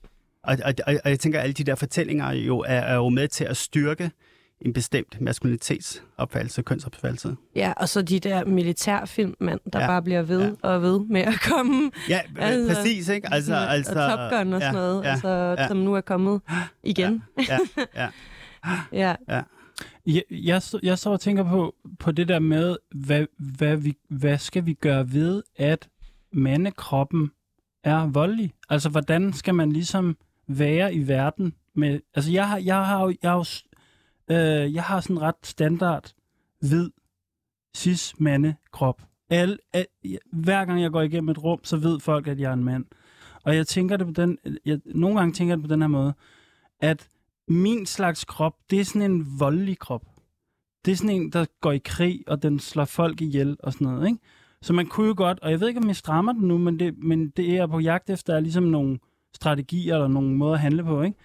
Og, og, og, og jeg tænker, at alle de der fortællinger jo er, er jo med til at styrke en bestemt maskulinitetsopfattelse, kønsopfattelse. Ja, og så de der militærfilm, mand, der Ja. ja. bare bliver ved Ja. ja. og ved med at komme. Ja, Altså, præcis, ikke? Altså, og altså, Top Gun og sådan noget, ja, altså, ja. som nu er kommet igen. Ja, ja, Ja, Jeg, jeg, så- jeg så og tænker på, på det der med, hvad, hvad, vi, hvad skal vi gøre ved, at mandekroppen er voldelig? Altså, hvordan skal man ligesom være i verden med... Altså, jeg har, jeg har, jo- jeg har, jo øh, jeg har sådan en ret standard hvid cis mandekrop. Al, al, hver gang jeg går igennem et rum, så ved folk, at jeg er en mand. Og jeg tænker det på den... Jeg, nogle gange tænker jeg det på den her måde, at min slags krop, det er sådan en voldelig krop. Det er sådan en, der går i krig, og den slår folk ihjel og sådan noget, ikke? Så man kunne jo godt, og jeg ved ikke, om jeg strammer den nu, men det, men det er jeg på jagt efter, er ligesom nogle strategier eller nogle måder at handle på, ikke?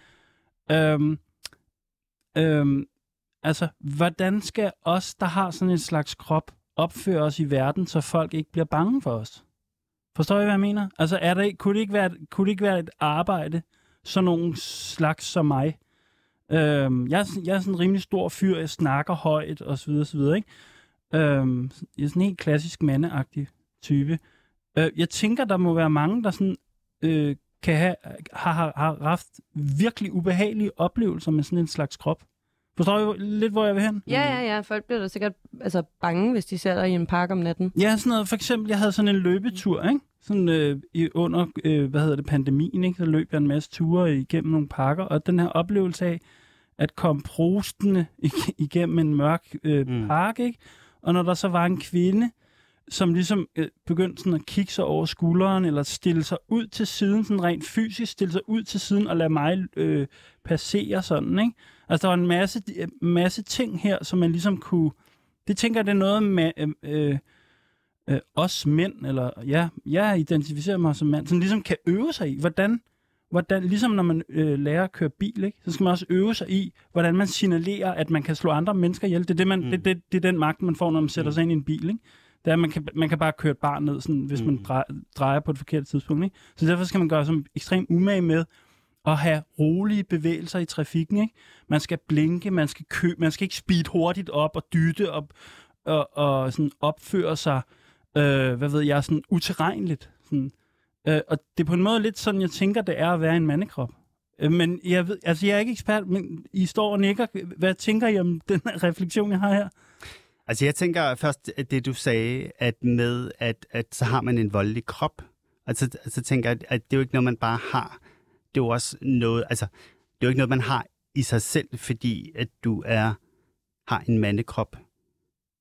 Øhm, øhm, altså, hvordan skal os, der har sådan en slags krop, opføre os i verden, så folk ikke bliver bange for os? Forstår I, hvad jeg mener? Altså, er der, ikke- kunne, det ikke være, kunne det ikke være et arbejde, sådan nogle slags som mig? Øhm, jeg, jeg er sådan en rimelig stor fyr, jeg snakker højt, og så videre, så videre, ikke? Øhm, jeg er sådan en helt klassisk mandeagtig type. Øh, jeg tænker, der må være mange, der sådan, øh, kan have, har, har, har haft virkelig ubehagelige oplevelser med sådan en slags krop. Forstår I lidt, hvor jeg vil hen? ja, ja, ja. Folk bliver da sikkert altså, bange, hvis de ser dig i en park om natten. Ja, sådan noget. For eksempel, jeg havde sådan en løbetur, ikke? Sådan øh, i, under, øh, hvad hedder det, pandemien, ikke? Så løb jeg en masse ture igennem nogle parker, og den her oplevelse af at komme prostende ig- igennem en mørk øh, Mm. park, ikke? Og når der så var en kvinde, som ligesom øh, begyndte sådan at kigge sig over skulderen, eller stille sig ud til siden, sådan rent fysisk, stille sig ud til siden og lade mig øh, passere sådan, ikke? Altså, der var en masse, øh, masse ting her, som man ligesom kunne... Det tænker jeg, det er noget med øh, øh, øh, os mænd, eller ja, jeg identificerer mig som mand, som ligesom kan øve sig i, hvordan, hvordan ligesom når man øh, lærer at køre bil, ikke? så skal man også øve sig i, hvordan man signalerer, at man kan slå andre mennesker ihjel. Det er, det, man, mm. det, det, det er den magt, man får, når man sætter sig ind i en bil. Ikke? Det er, at man kan, man kan bare køre et barn ned, sådan, hvis mm. man drejer, drejer på et forkert tidspunkt. Ikke? Så derfor skal man gøre sig ekstremt umage med at have rolige bevægelser i trafikken. Ikke? Man skal blinke, man skal kø, man skal ikke speed hurtigt op og dytte op, og, og sådan opføre sig, øh, hvad ved jeg, sådan uterrenligt. Sådan. Øh, og det er på en måde lidt sådan, jeg tænker, det er at være en mandekrop. Øh, men jeg, ved, altså, jeg er ikke ekspert, men I står og nikker. Hvad tænker I om den refleksion, jeg har her? Altså jeg tænker først, at det du sagde, at med, at, at så har man en voldelig krop. Altså, altså tænker jeg, at det er jo ikke noget, man bare har. Det er jo også noget, altså, det er jo ikke noget, man har i sig selv, fordi at du er har en mandekrop. Det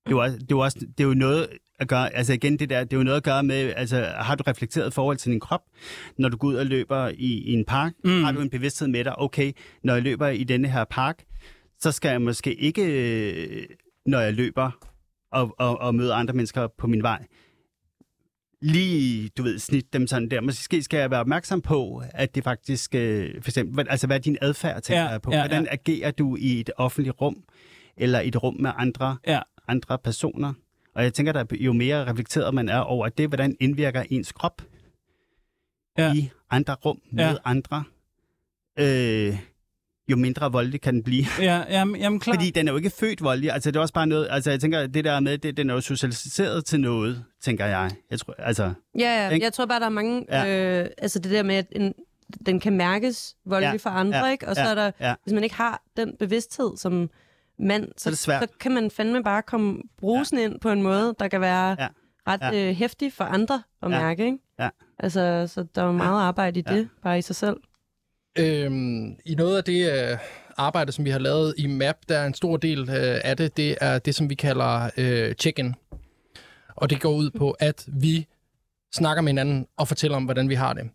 er jo, også, det er jo, også, det er jo noget at gøre, altså igen det der, det er jo noget at gøre med, altså har du reflekteret forhold til din krop, når du går ud og løber i, i en park, mm. har du en bevidsthed med dig, okay, når jeg løber i denne her park, så skal jeg måske ikke når jeg løber og, og, og møder andre mennesker på min vej, lige, du ved, snit dem sådan der. Måske skal jeg være opmærksom på, at det faktisk, øh, for eksempel, altså hvad er din adfærd, tænker ja, jeg på? Ja, Hvordan ja. agerer du i et offentligt rum, eller et rum med andre, ja. andre personer? Og jeg tænker, at jo mere reflekteret man er over det, hvordan indvirker ens krop ja. i andre rum med ja. andre. Øh, jo mindre voldelig kan den blive. Ja, jamen, jamen klar. Fordi den er jo ikke født voldelig. Altså, det er også bare noget... Altså, jeg tænker, det der med, det, den er jo socialiseret til noget, tænker jeg. Jeg tror, altså... Ja, ja. Ikke? jeg tror bare, der er mange... Ja. Øh, altså, det der med, at en, den kan mærkes voldelig ja, for andre, ja, ikke? Og så ja, er der... Ja. Hvis man ikke har den bevidsthed som mand, så, så, så kan man fandme bare komme brusen ja. ind på en måde, der kan være ja. ret ja. øh, hæftig for andre at ja. mærke, ikke? Ja. Altså, så der er meget arbejde i det, ja. bare i sig selv. Øhm, I noget af det uh, arbejde, som vi har lavet i MAP, der er en stor del uh, af det, det er det, som vi kalder uh, check-in. Og det går ud på, at vi snakker med hinanden og fortæller om, hvordan vi har det.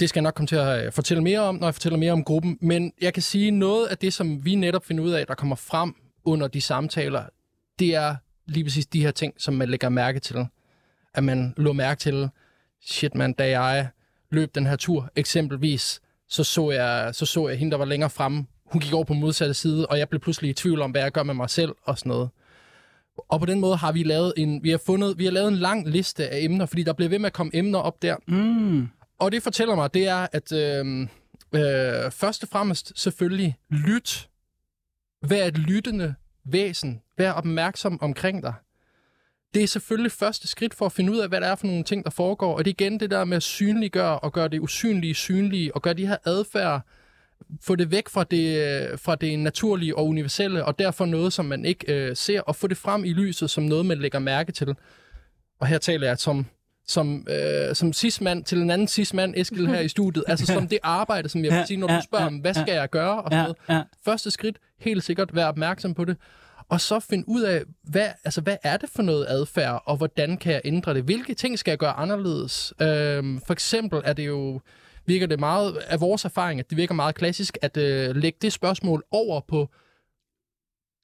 Det skal jeg nok komme til at øh, fortælle mere om, når jeg fortæller mere om gruppen. Men jeg kan sige, noget af det, som vi netop finder ud af, der kommer frem under de samtaler, det er lige præcis de her ting, som man lægger mærke til. At man lå mærke til, shit man, da jeg løb den her tur, eksempelvis, så så jeg, så så jeg hende, der var længere fremme. Hun gik over på modsatte side, og jeg blev pludselig i tvivl om, hvad jeg gør med mig selv og sådan noget. Og på den måde har vi lavet en, vi har fundet, vi har lavet en lang liste af emner, fordi der bliver ved med at komme emner op der. Mm. Og det fortæller mig, det er, at øh, øh, først og fremmest selvfølgelig lyt. Vær et lyttende væsen. Vær opmærksom omkring dig det er selvfølgelig første skridt for at finde ud af, hvad der er for nogle ting, der foregår. Og det er igen det der med at synliggøre og gøre det usynlige synlige, og gøre de her adfærd, få det væk fra det, fra det naturlige og universelle, og derfor noget, som man ikke øh, ser, og få det frem i lyset som noget, man lægger mærke til. Og her taler jeg som som, øh, som cis-mand til en anden cis-mand, Eskild her i studiet. Altså som det arbejde, som jeg vil sige, når du spørger, hvad skal jeg gøre? Og sådan noget. Første skridt, helt sikkert, være opmærksom på det og så finde ud af, hvad, altså, hvad er det for noget adfærd, og hvordan kan jeg ændre det? Hvilke ting skal jeg gøre anderledes? Øhm, for eksempel er det jo, virker det meget af vores erfaring, at det virker meget klassisk at øh, lægge det spørgsmål over på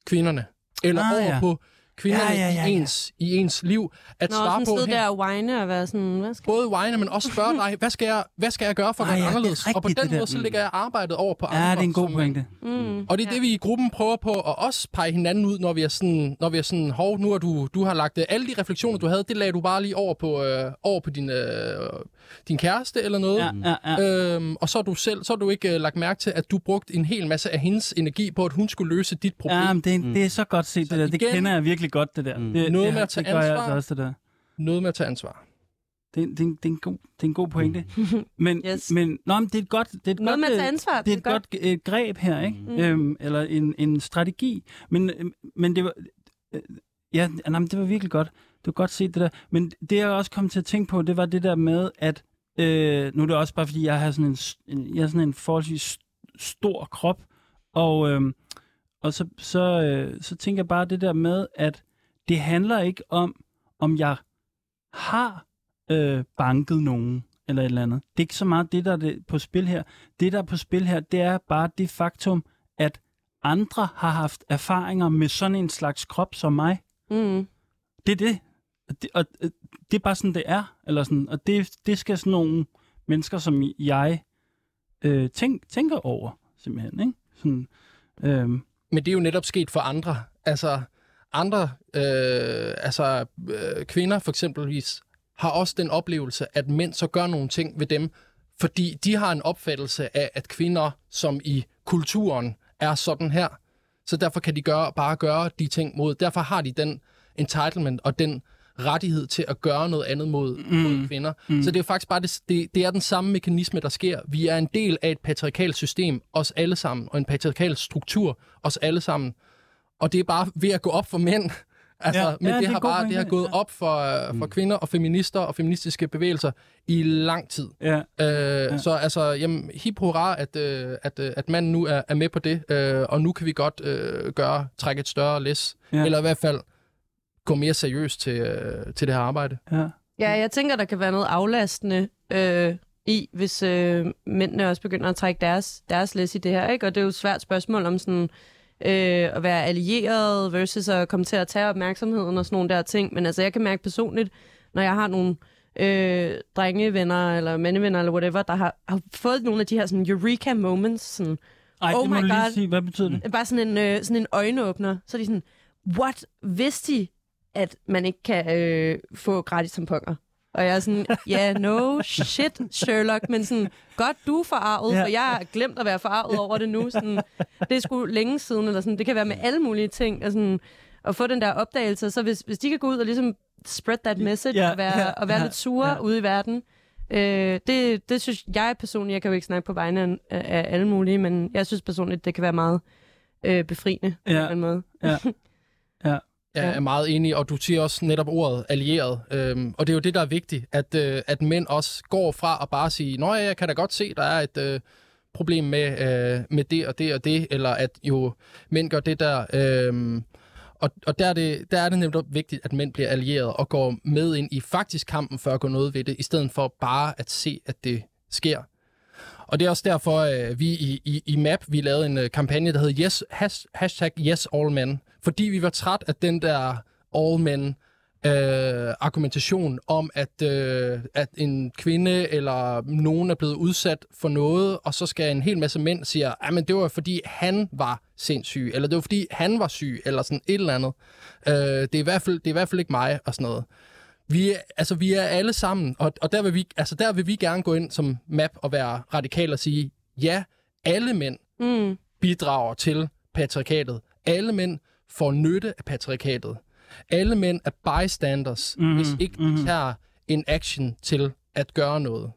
kvinderne, eller ah, over ja. på kvinderne ja, ja, ja, ja. I, ens, i ens liv. At Nå, svare på, der og whine og være sådan, hvad skal Både whine, men også spørge dig, hvad skal jeg, hvad skal jeg gøre for at være ja, anderledes? Rigtigt, og på den måde, så lægger jeg arbejdet over på andre. Ja, det er en god pointe. Mm, og det er ja. det, vi i gruppen prøver på at også pege hinanden ud, når vi er sådan, når vi er sådan hov, nu har du, du har lagt alle de refleksioner, du havde, det lagde du bare lige over på, øh, over på din, øh, din kæreste eller noget. Ja, ja, ja. Øhm, og så har du selv, så har du ikke øh, lagt mærke til, at du brugte en hel masse af hendes energi på, at hun skulle løse dit problem. Ja, men det, er, mm. det er så godt set, det der. Det igen, kender jeg virkelig godt, det der. Mm. Det, noget med at tage det ansvar. Altså også, det der. Noget med at tage ansvar. Det, det, det, er, en god, det er en god pointe. Mm. Men, yes. men nå, men det er et godt, det er et Noget godt, med at tage ansvar. Det er et godt, godt øh, greb her, ikke? Mm. Øhm, eller en, en strategi. Men, øh, men det var... Øh, ja, nej, det var virkelig godt. Det var godt set det der. Men det jeg også kom til at tænke på, det var det der med, at øh, nu er det også bare fordi, jeg har sådan en, en, jeg har sådan en forholdsvis stor krop, og, øh, og så, så, øh, så tænker jeg bare det der med, at det handler ikke om, om jeg har øh, banket nogen, eller et eller andet. Det er ikke så meget det, der er det på spil her. Det, der er på spil her, det er bare det faktum, at andre har haft erfaringer med sådan en slags krop som mig. Mm. Det er det. Og det, og, øh, det er bare sådan, det er. Eller sådan, og det, det skal sådan nogle mennesker, som jeg øh, tænk, tænker over, simpelthen. Ikke? Sådan, øh, men det er jo netop sket for andre. Altså, andre øh, altså, øh, kvinder for eksempelvis har også den oplevelse, at mænd så gør nogle ting ved dem, fordi de har en opfattelse af, at kvinder, som i kulturen, er sådan her. Så derfor kan de gøre, bare gøre de ting mod. Derfor har de den entitlement og den rettighed til at gøre noget andet mod, mm. mod kvinder. Mm. Så det er faktisk bare det, det, det er den samme mekanisme, der sker. Vi er en del af et patriarkalt system, os alle sammen, og en patriarkal struktur, os alle sammen. Og det er bare ved at gå op for mænd. Altså, Ja, men ja, det, det har bare, det har gået ja. op for, for kvinder og feminister og feministiske bevægelser i lang tid. ja. Øh, ja. Så altså, jamen, hip hurra, at, øh, at, øh, at manden nu er, er med på det, øh, og nu kan vi godt øh, gøre, trække et større læs, Ja. ja. eller i hvert fald gå mere seriøst til, øh, til det her arbejde. ja. Ja, jeg tænker, der kan være noget aflastende øh, i, hvis øh, mændene også begynder at trække deres, deres læs i det her. Ikke? Og det er jo et svært spørgsmål om sådan, øh, at være allieret versus at komme til at tage opmærksomheden og sådan nogle der ting. Men altså, jeg kan mærke personligt, når jeg har nogle øh, drengevenner eller mandevenner eller whatever, der har, har fået nogle af de her sådan, eureka moments, sådan, Ej, Oh det må my du lige God. sige. Hvad betyder det? bare sådan en, øh, sådan en øjenåbner. Så er de sådan, what? Vidste de, at man ikke kan øh, få gratis tamponer? Og jeg er sådan, ja, yeah, no shit, Sherlock, men sådan, godt du er forarvet, Ja. for jeg har glemt at være forarvet over det nu. Sådan, det er sgu længe siden, eller sådan, det kan være med alle mulige ting, og sådan, at få den der opdagelse. Så hvis, hvis de kan gå ud og ligesom spread that message, Ja, og være, ja, og være ja, lidt sure ja. ude i verden, øh, det, det synes jeg personligt, jeg kan jo ikke snakke på vegne af, af alle mulige, men jeg synes personligt, det kan være meget øh, befriende på en Ja. eller Jeg er meget enig, og du siger også netop ordet allieret. Øhm, og det er jo det, der er vigtigt, at, øh, at mænd også går fra at bare sige, Nå ja, jeg kan da godt se, der er et øh, problem med, øh, med det og det og det, eller at jo mænd gør det der. Øh, og og der, er det, der er det netop vigtigt, at mænd bliver allieret og går med ind i faktisk kampen for at gå noget ved det, i stedet for bare at se, at det sker. Og det er også derfor, øh, vi i, i, i MAP, vi lavede en øh, kampagne, der hed yes, has, hashtag yes all men. Fordi vi var træt af den der all men øh, argumentation om, at, øh, at en kvinde eller nogen er blevet udsat for noget, og så skal en hel masse mænd sige, ah, at det var fordi han var sindssyg, eller det var fordi han var syg, eller sådan et eller andet. Øh, det, er i hvert fald, det er i hvert fald ikke mig, og sådan noget. Vi er, altså, vi er alle sammen, og, og der, vil vi, altså, der vil vi gerne gå ind som map og være radikal og sige, ja, alle mænd Mm. bidrager til patriarkatet. Alle mænd får nytte af patriarkatet. Alle mænd er bystanders, mm-hmm. hvis ikke de mhm. tager en action til at gøre noget.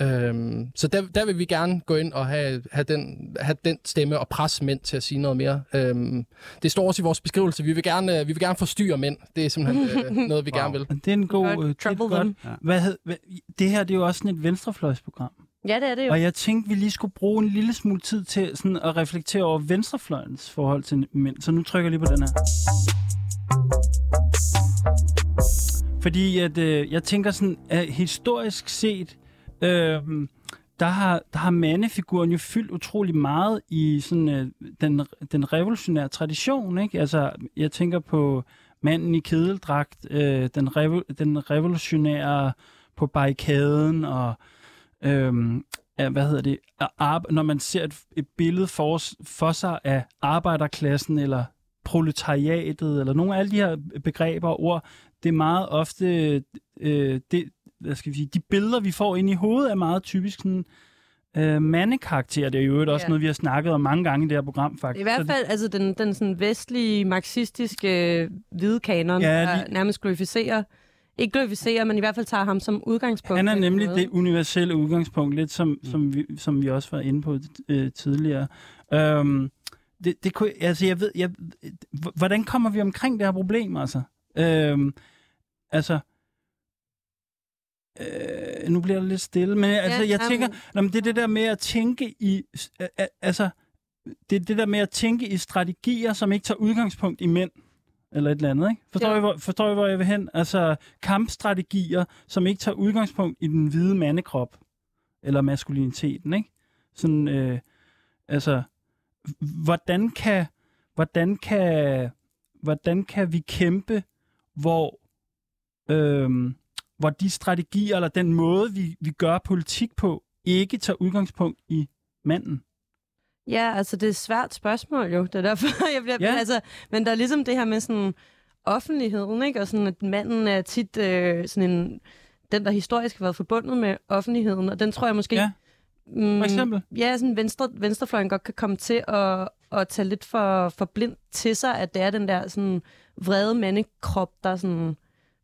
Øhm, så der, der vil vi gerne gå ind og have, have, den, have den stemme og presse mænd til at sige noget mere. Øhm, det står også i vores beskrivelse. Vi vil gerne, vi vil gerne forstyrre mænd. Det er simpelthen øh, noget, vi Wow. gerne vil. Det er en god... Godt. øh, det er godt hvad hed, hvad, det her det er jo også sådan et venstrefløjsprogram. Ja, det er det jo. Og jeg tænkte, vi lige skulle bruge en lille smule tid til sådan at reflektere over venstrefløjens forhold til mænd. Så nu trykker jeg lige på den her. Fordi at, øh, jeg tænker sådan, at historisk set, øh, der har, der har mandefiguren jo fyldt utrolig meget i sådan, øh, den, den revolutionære tradition. Ikke? Altså, jeg tænker på manden i kedeldragt, øh, den, revo, den revolutionære på barrikaden, og øh, ja, hvad hedder det, ar- når man ser et, et billede for, for sig af arbejderklassen, eller proletariatet, eller nogle af alle de her begreber og ord, det er meget ofte, øh, det, hvad skal vi sige, de billeder, vi får ind i hovedet, er meget typisk sådan, øh, mandekarakter. Det er jo øvrigt også Ja. noget, vi har snakket om mange gange i det her program, faktisk. I hvert Så fald altså den, den sådan vestlige, marxistiske øh, hvide kanon, Ja, ja, der lige- nærmest glorificerer, ikke glorificerer, men i hvert fald tager ham som udgangspunkt. Han er nemlig det universelle udgangspunkt, lidt som, mm. som, vi, som vi også var inde på øh, tidligere. Øhm, det, det kunne, altså jeg ved, jeg, hvordan kommer vi omkring det her problem, altså? Øhm, altså, øh, nu bliver det lidt stille, men altså, jeg jamen, tænker, men det er det der med at tænke i, øh, altså, det er det der med at tænke i strategier, som ikke tager udgangspunkt i mænd. eller et eller andet, ikke? Forstår, Ja. I, hvor, forstår I, hvor jeg vil hen? Altså kampstrategier, som ikke tager udgangspunkt i den hvide mandekrop, eller maskuliniteten, ikke? Sådan, øh, altså, hvordan kan, hvordan kan, hvordan kan vi kæmpe, hvor, øh, hvor de strategier, eller den måde, vi, vi gør politik på, ikke tager udgangspunkt i manden? Ja, altså det er et svært spørgsmål jo. Det er derfor, jeg bliver... Ja. Altså, men der er ligesom det her med sådan offentligheden, ikke? Og sådan, at manden er tit øh, sådan en... Den, der historisk har været forbundet med offentligheden, og den tror jeg måske... Ja. Mm, For eksempel? Ja, sådan venstre, venstrefløjen godt kan komme til at, at tage lidt for, for blind til sig, at det er den der sådan vrede mandekrop, der sådan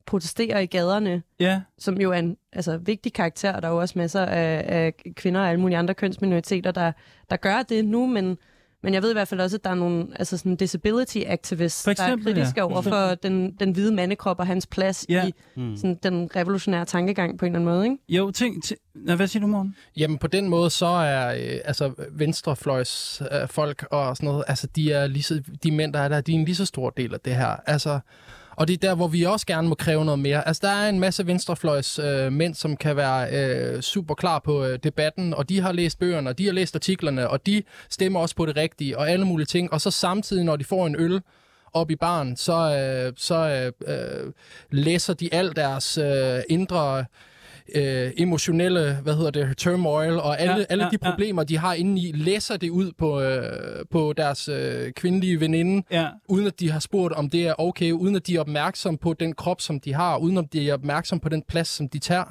protesterer i gaderne, Ja, som jo er en altså, vigtig karakter, og der er jo også masser af, af kvinder og alle mulige andre kønsminoriteter, der, der gør det nu, men, men jeg ved i hvert fald også, at der er nogle altså sådan disability activists, For eksempel, der er kritiske ja. over for den, den hvide mandekrop og hans plads Ja. i Mm. sådan, den revolutionære tankegang på en eller anden måde. Ikke? jo, tænk, tænk hvad siger du, Morten? Jamen på den måde, så er øh, altså, venstrefløjs øh, folk og sådan noget, altså de, er lige så, de mænd, der er der, de er en lige så stor del af det her. Altså, og det er der, hvor vi også gerne må kræve noget mere. Altså, der er en masse venstrefløjs øh, mænd, som kan være øh, super klar på øh, debatten, og de har læst bøgerne, og de har læst artiklerne, og de stemmer også på det rigtige, og alle mulige ting. Og så samtidig, når de får en øl op i baren, så, øh, så øh, øh, læser de al deres øh, indre øh, emotionelle, hvad hedder det, turmoil, og alle, Ja, ja, alle ja, de ja. problemer, de har inde i, læser det ud på, øh, på deres øh, kvindelige veninde, Ja, uden at de har spurgt, om det er okay, uden at de er opmærksom på den krop, som de har, uden at de er opmærksom på den plads, som de tager.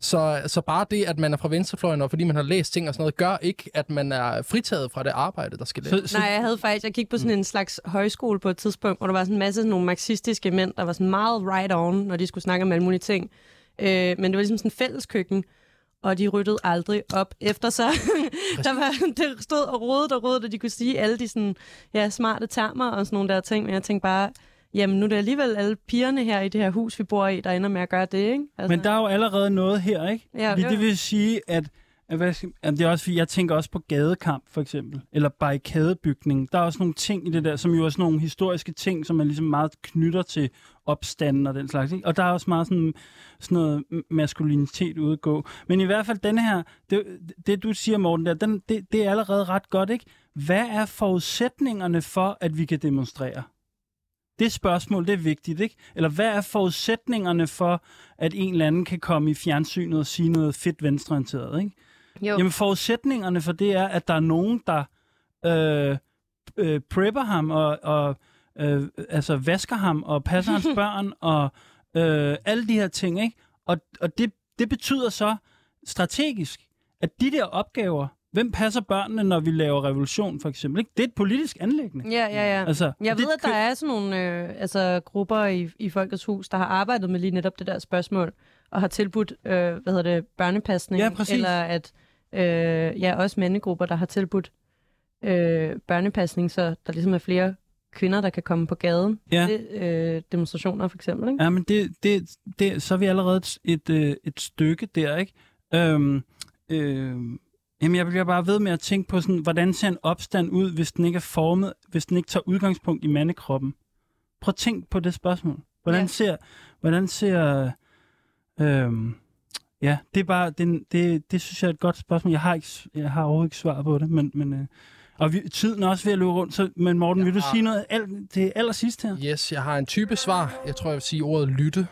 Så, så bare det, at man er fra venstrefløjen, og fordi man har læst ting og sådan noget, gør ikke, at man er fritaget fra det arbejde, der skal laves. Nej, jeg havde faktisk, jeg kiggede på sådan en slags højskole på et tidspunkt, hvor der var sådan en masse sådan nogle marxistiske mænd, der var sådan meget right on, når de skulle snakke om alle mulige ting. Øh, men det var ligesom sådan en fælleskøkken, og de ryddede aldrig op efter sig. der var, det stod og rodede og rodede, og de kunne sige alle de sådan, ja, smarte termer og sådan nogle der ting, men jeg tænkte bare, jamen nu er det alligevel alle pigerne her i det her hus, vi bor i, der ender med at gøre det, ikke? Altså, Men der er jo allerede noget her, ikke? Ja, jo. det vil sige, at hvad skal, det er også fordi, jeg tænker også på gadekamp, for eksempel, eller barrikadebygning. Der er også nogle ting i det der, som jo er sådan nogle historiske ting, som man ligesom meget knytter til opstanden og den slags. Ikke? Og der er også meget sådan, sådan noget maskulinitet udgå. Men i hvert fald den her, det, det du siger, Morten, der, den, det, det er allerede ret godt, ikke? Hvad er forudsætningerne for, at vi kan demonstrere? Det spørgsmål, det er vigtigt, ikke? Eller hvad er forudsætningerne for, at en eller anden kan komme i fjernsynet og sige noget fedt venstreorienteret, ikke? Jo. Jamen forudsætningerne for det er, at der er nogen, der øh, øh, prepper ham og, og øh, altså vasker ham og passer hans børn og øh, alle de her ting, ikke? Og, og det, det betyder så strategisk, at de der opgaver, hvem passer børnene, når vi laver revolution for eksempel, ikke? Det er et politisk anlæggende. Ja, ja, ja. Altså, Jeg ved, at der er sådan nogle øh, altså, grupper i, i Folkets Hus, der har arbejdet med lige netop det der spørgsmål, og har tilbudt, øh, hvad hedder det, børnepasning. Ja, præcis. Eller at, øh, ja, også mandegrupper, der har tilbudt øh, børnepasning, så der ligesom er flere kvinder, der kan komme på gaden. Ja. Det, øh, demonstrationer for eksempel, ikke? Ja, men det, det, det, så er vi allerede et, et, øh, et stykke der, ikke? Øhm, øhm, jamen, jeg bliver bare ved med at tænke på, sådan, hvordan ser en opstand ud, hvis den ikke er formet, hvis den ikke tager udgangspunkt i mandekroppen? Prøv at tænk på det spørgsmål. Hvordan Ja. ser, hvordan ser, øhm, ja, det er bare, det, det, det synes jeg er et godt spørgsmål. Jeg har, ikke, jeg har overhovedet ikke svar på det, men, men øh, og vi, tiden er også ved at løbe rundt, så, men Morten, Jeg vil du har- sige noget al, til allersidst her? Yes, jeg har en type svar. Jeg tror, jeg vil sige ordet lytte.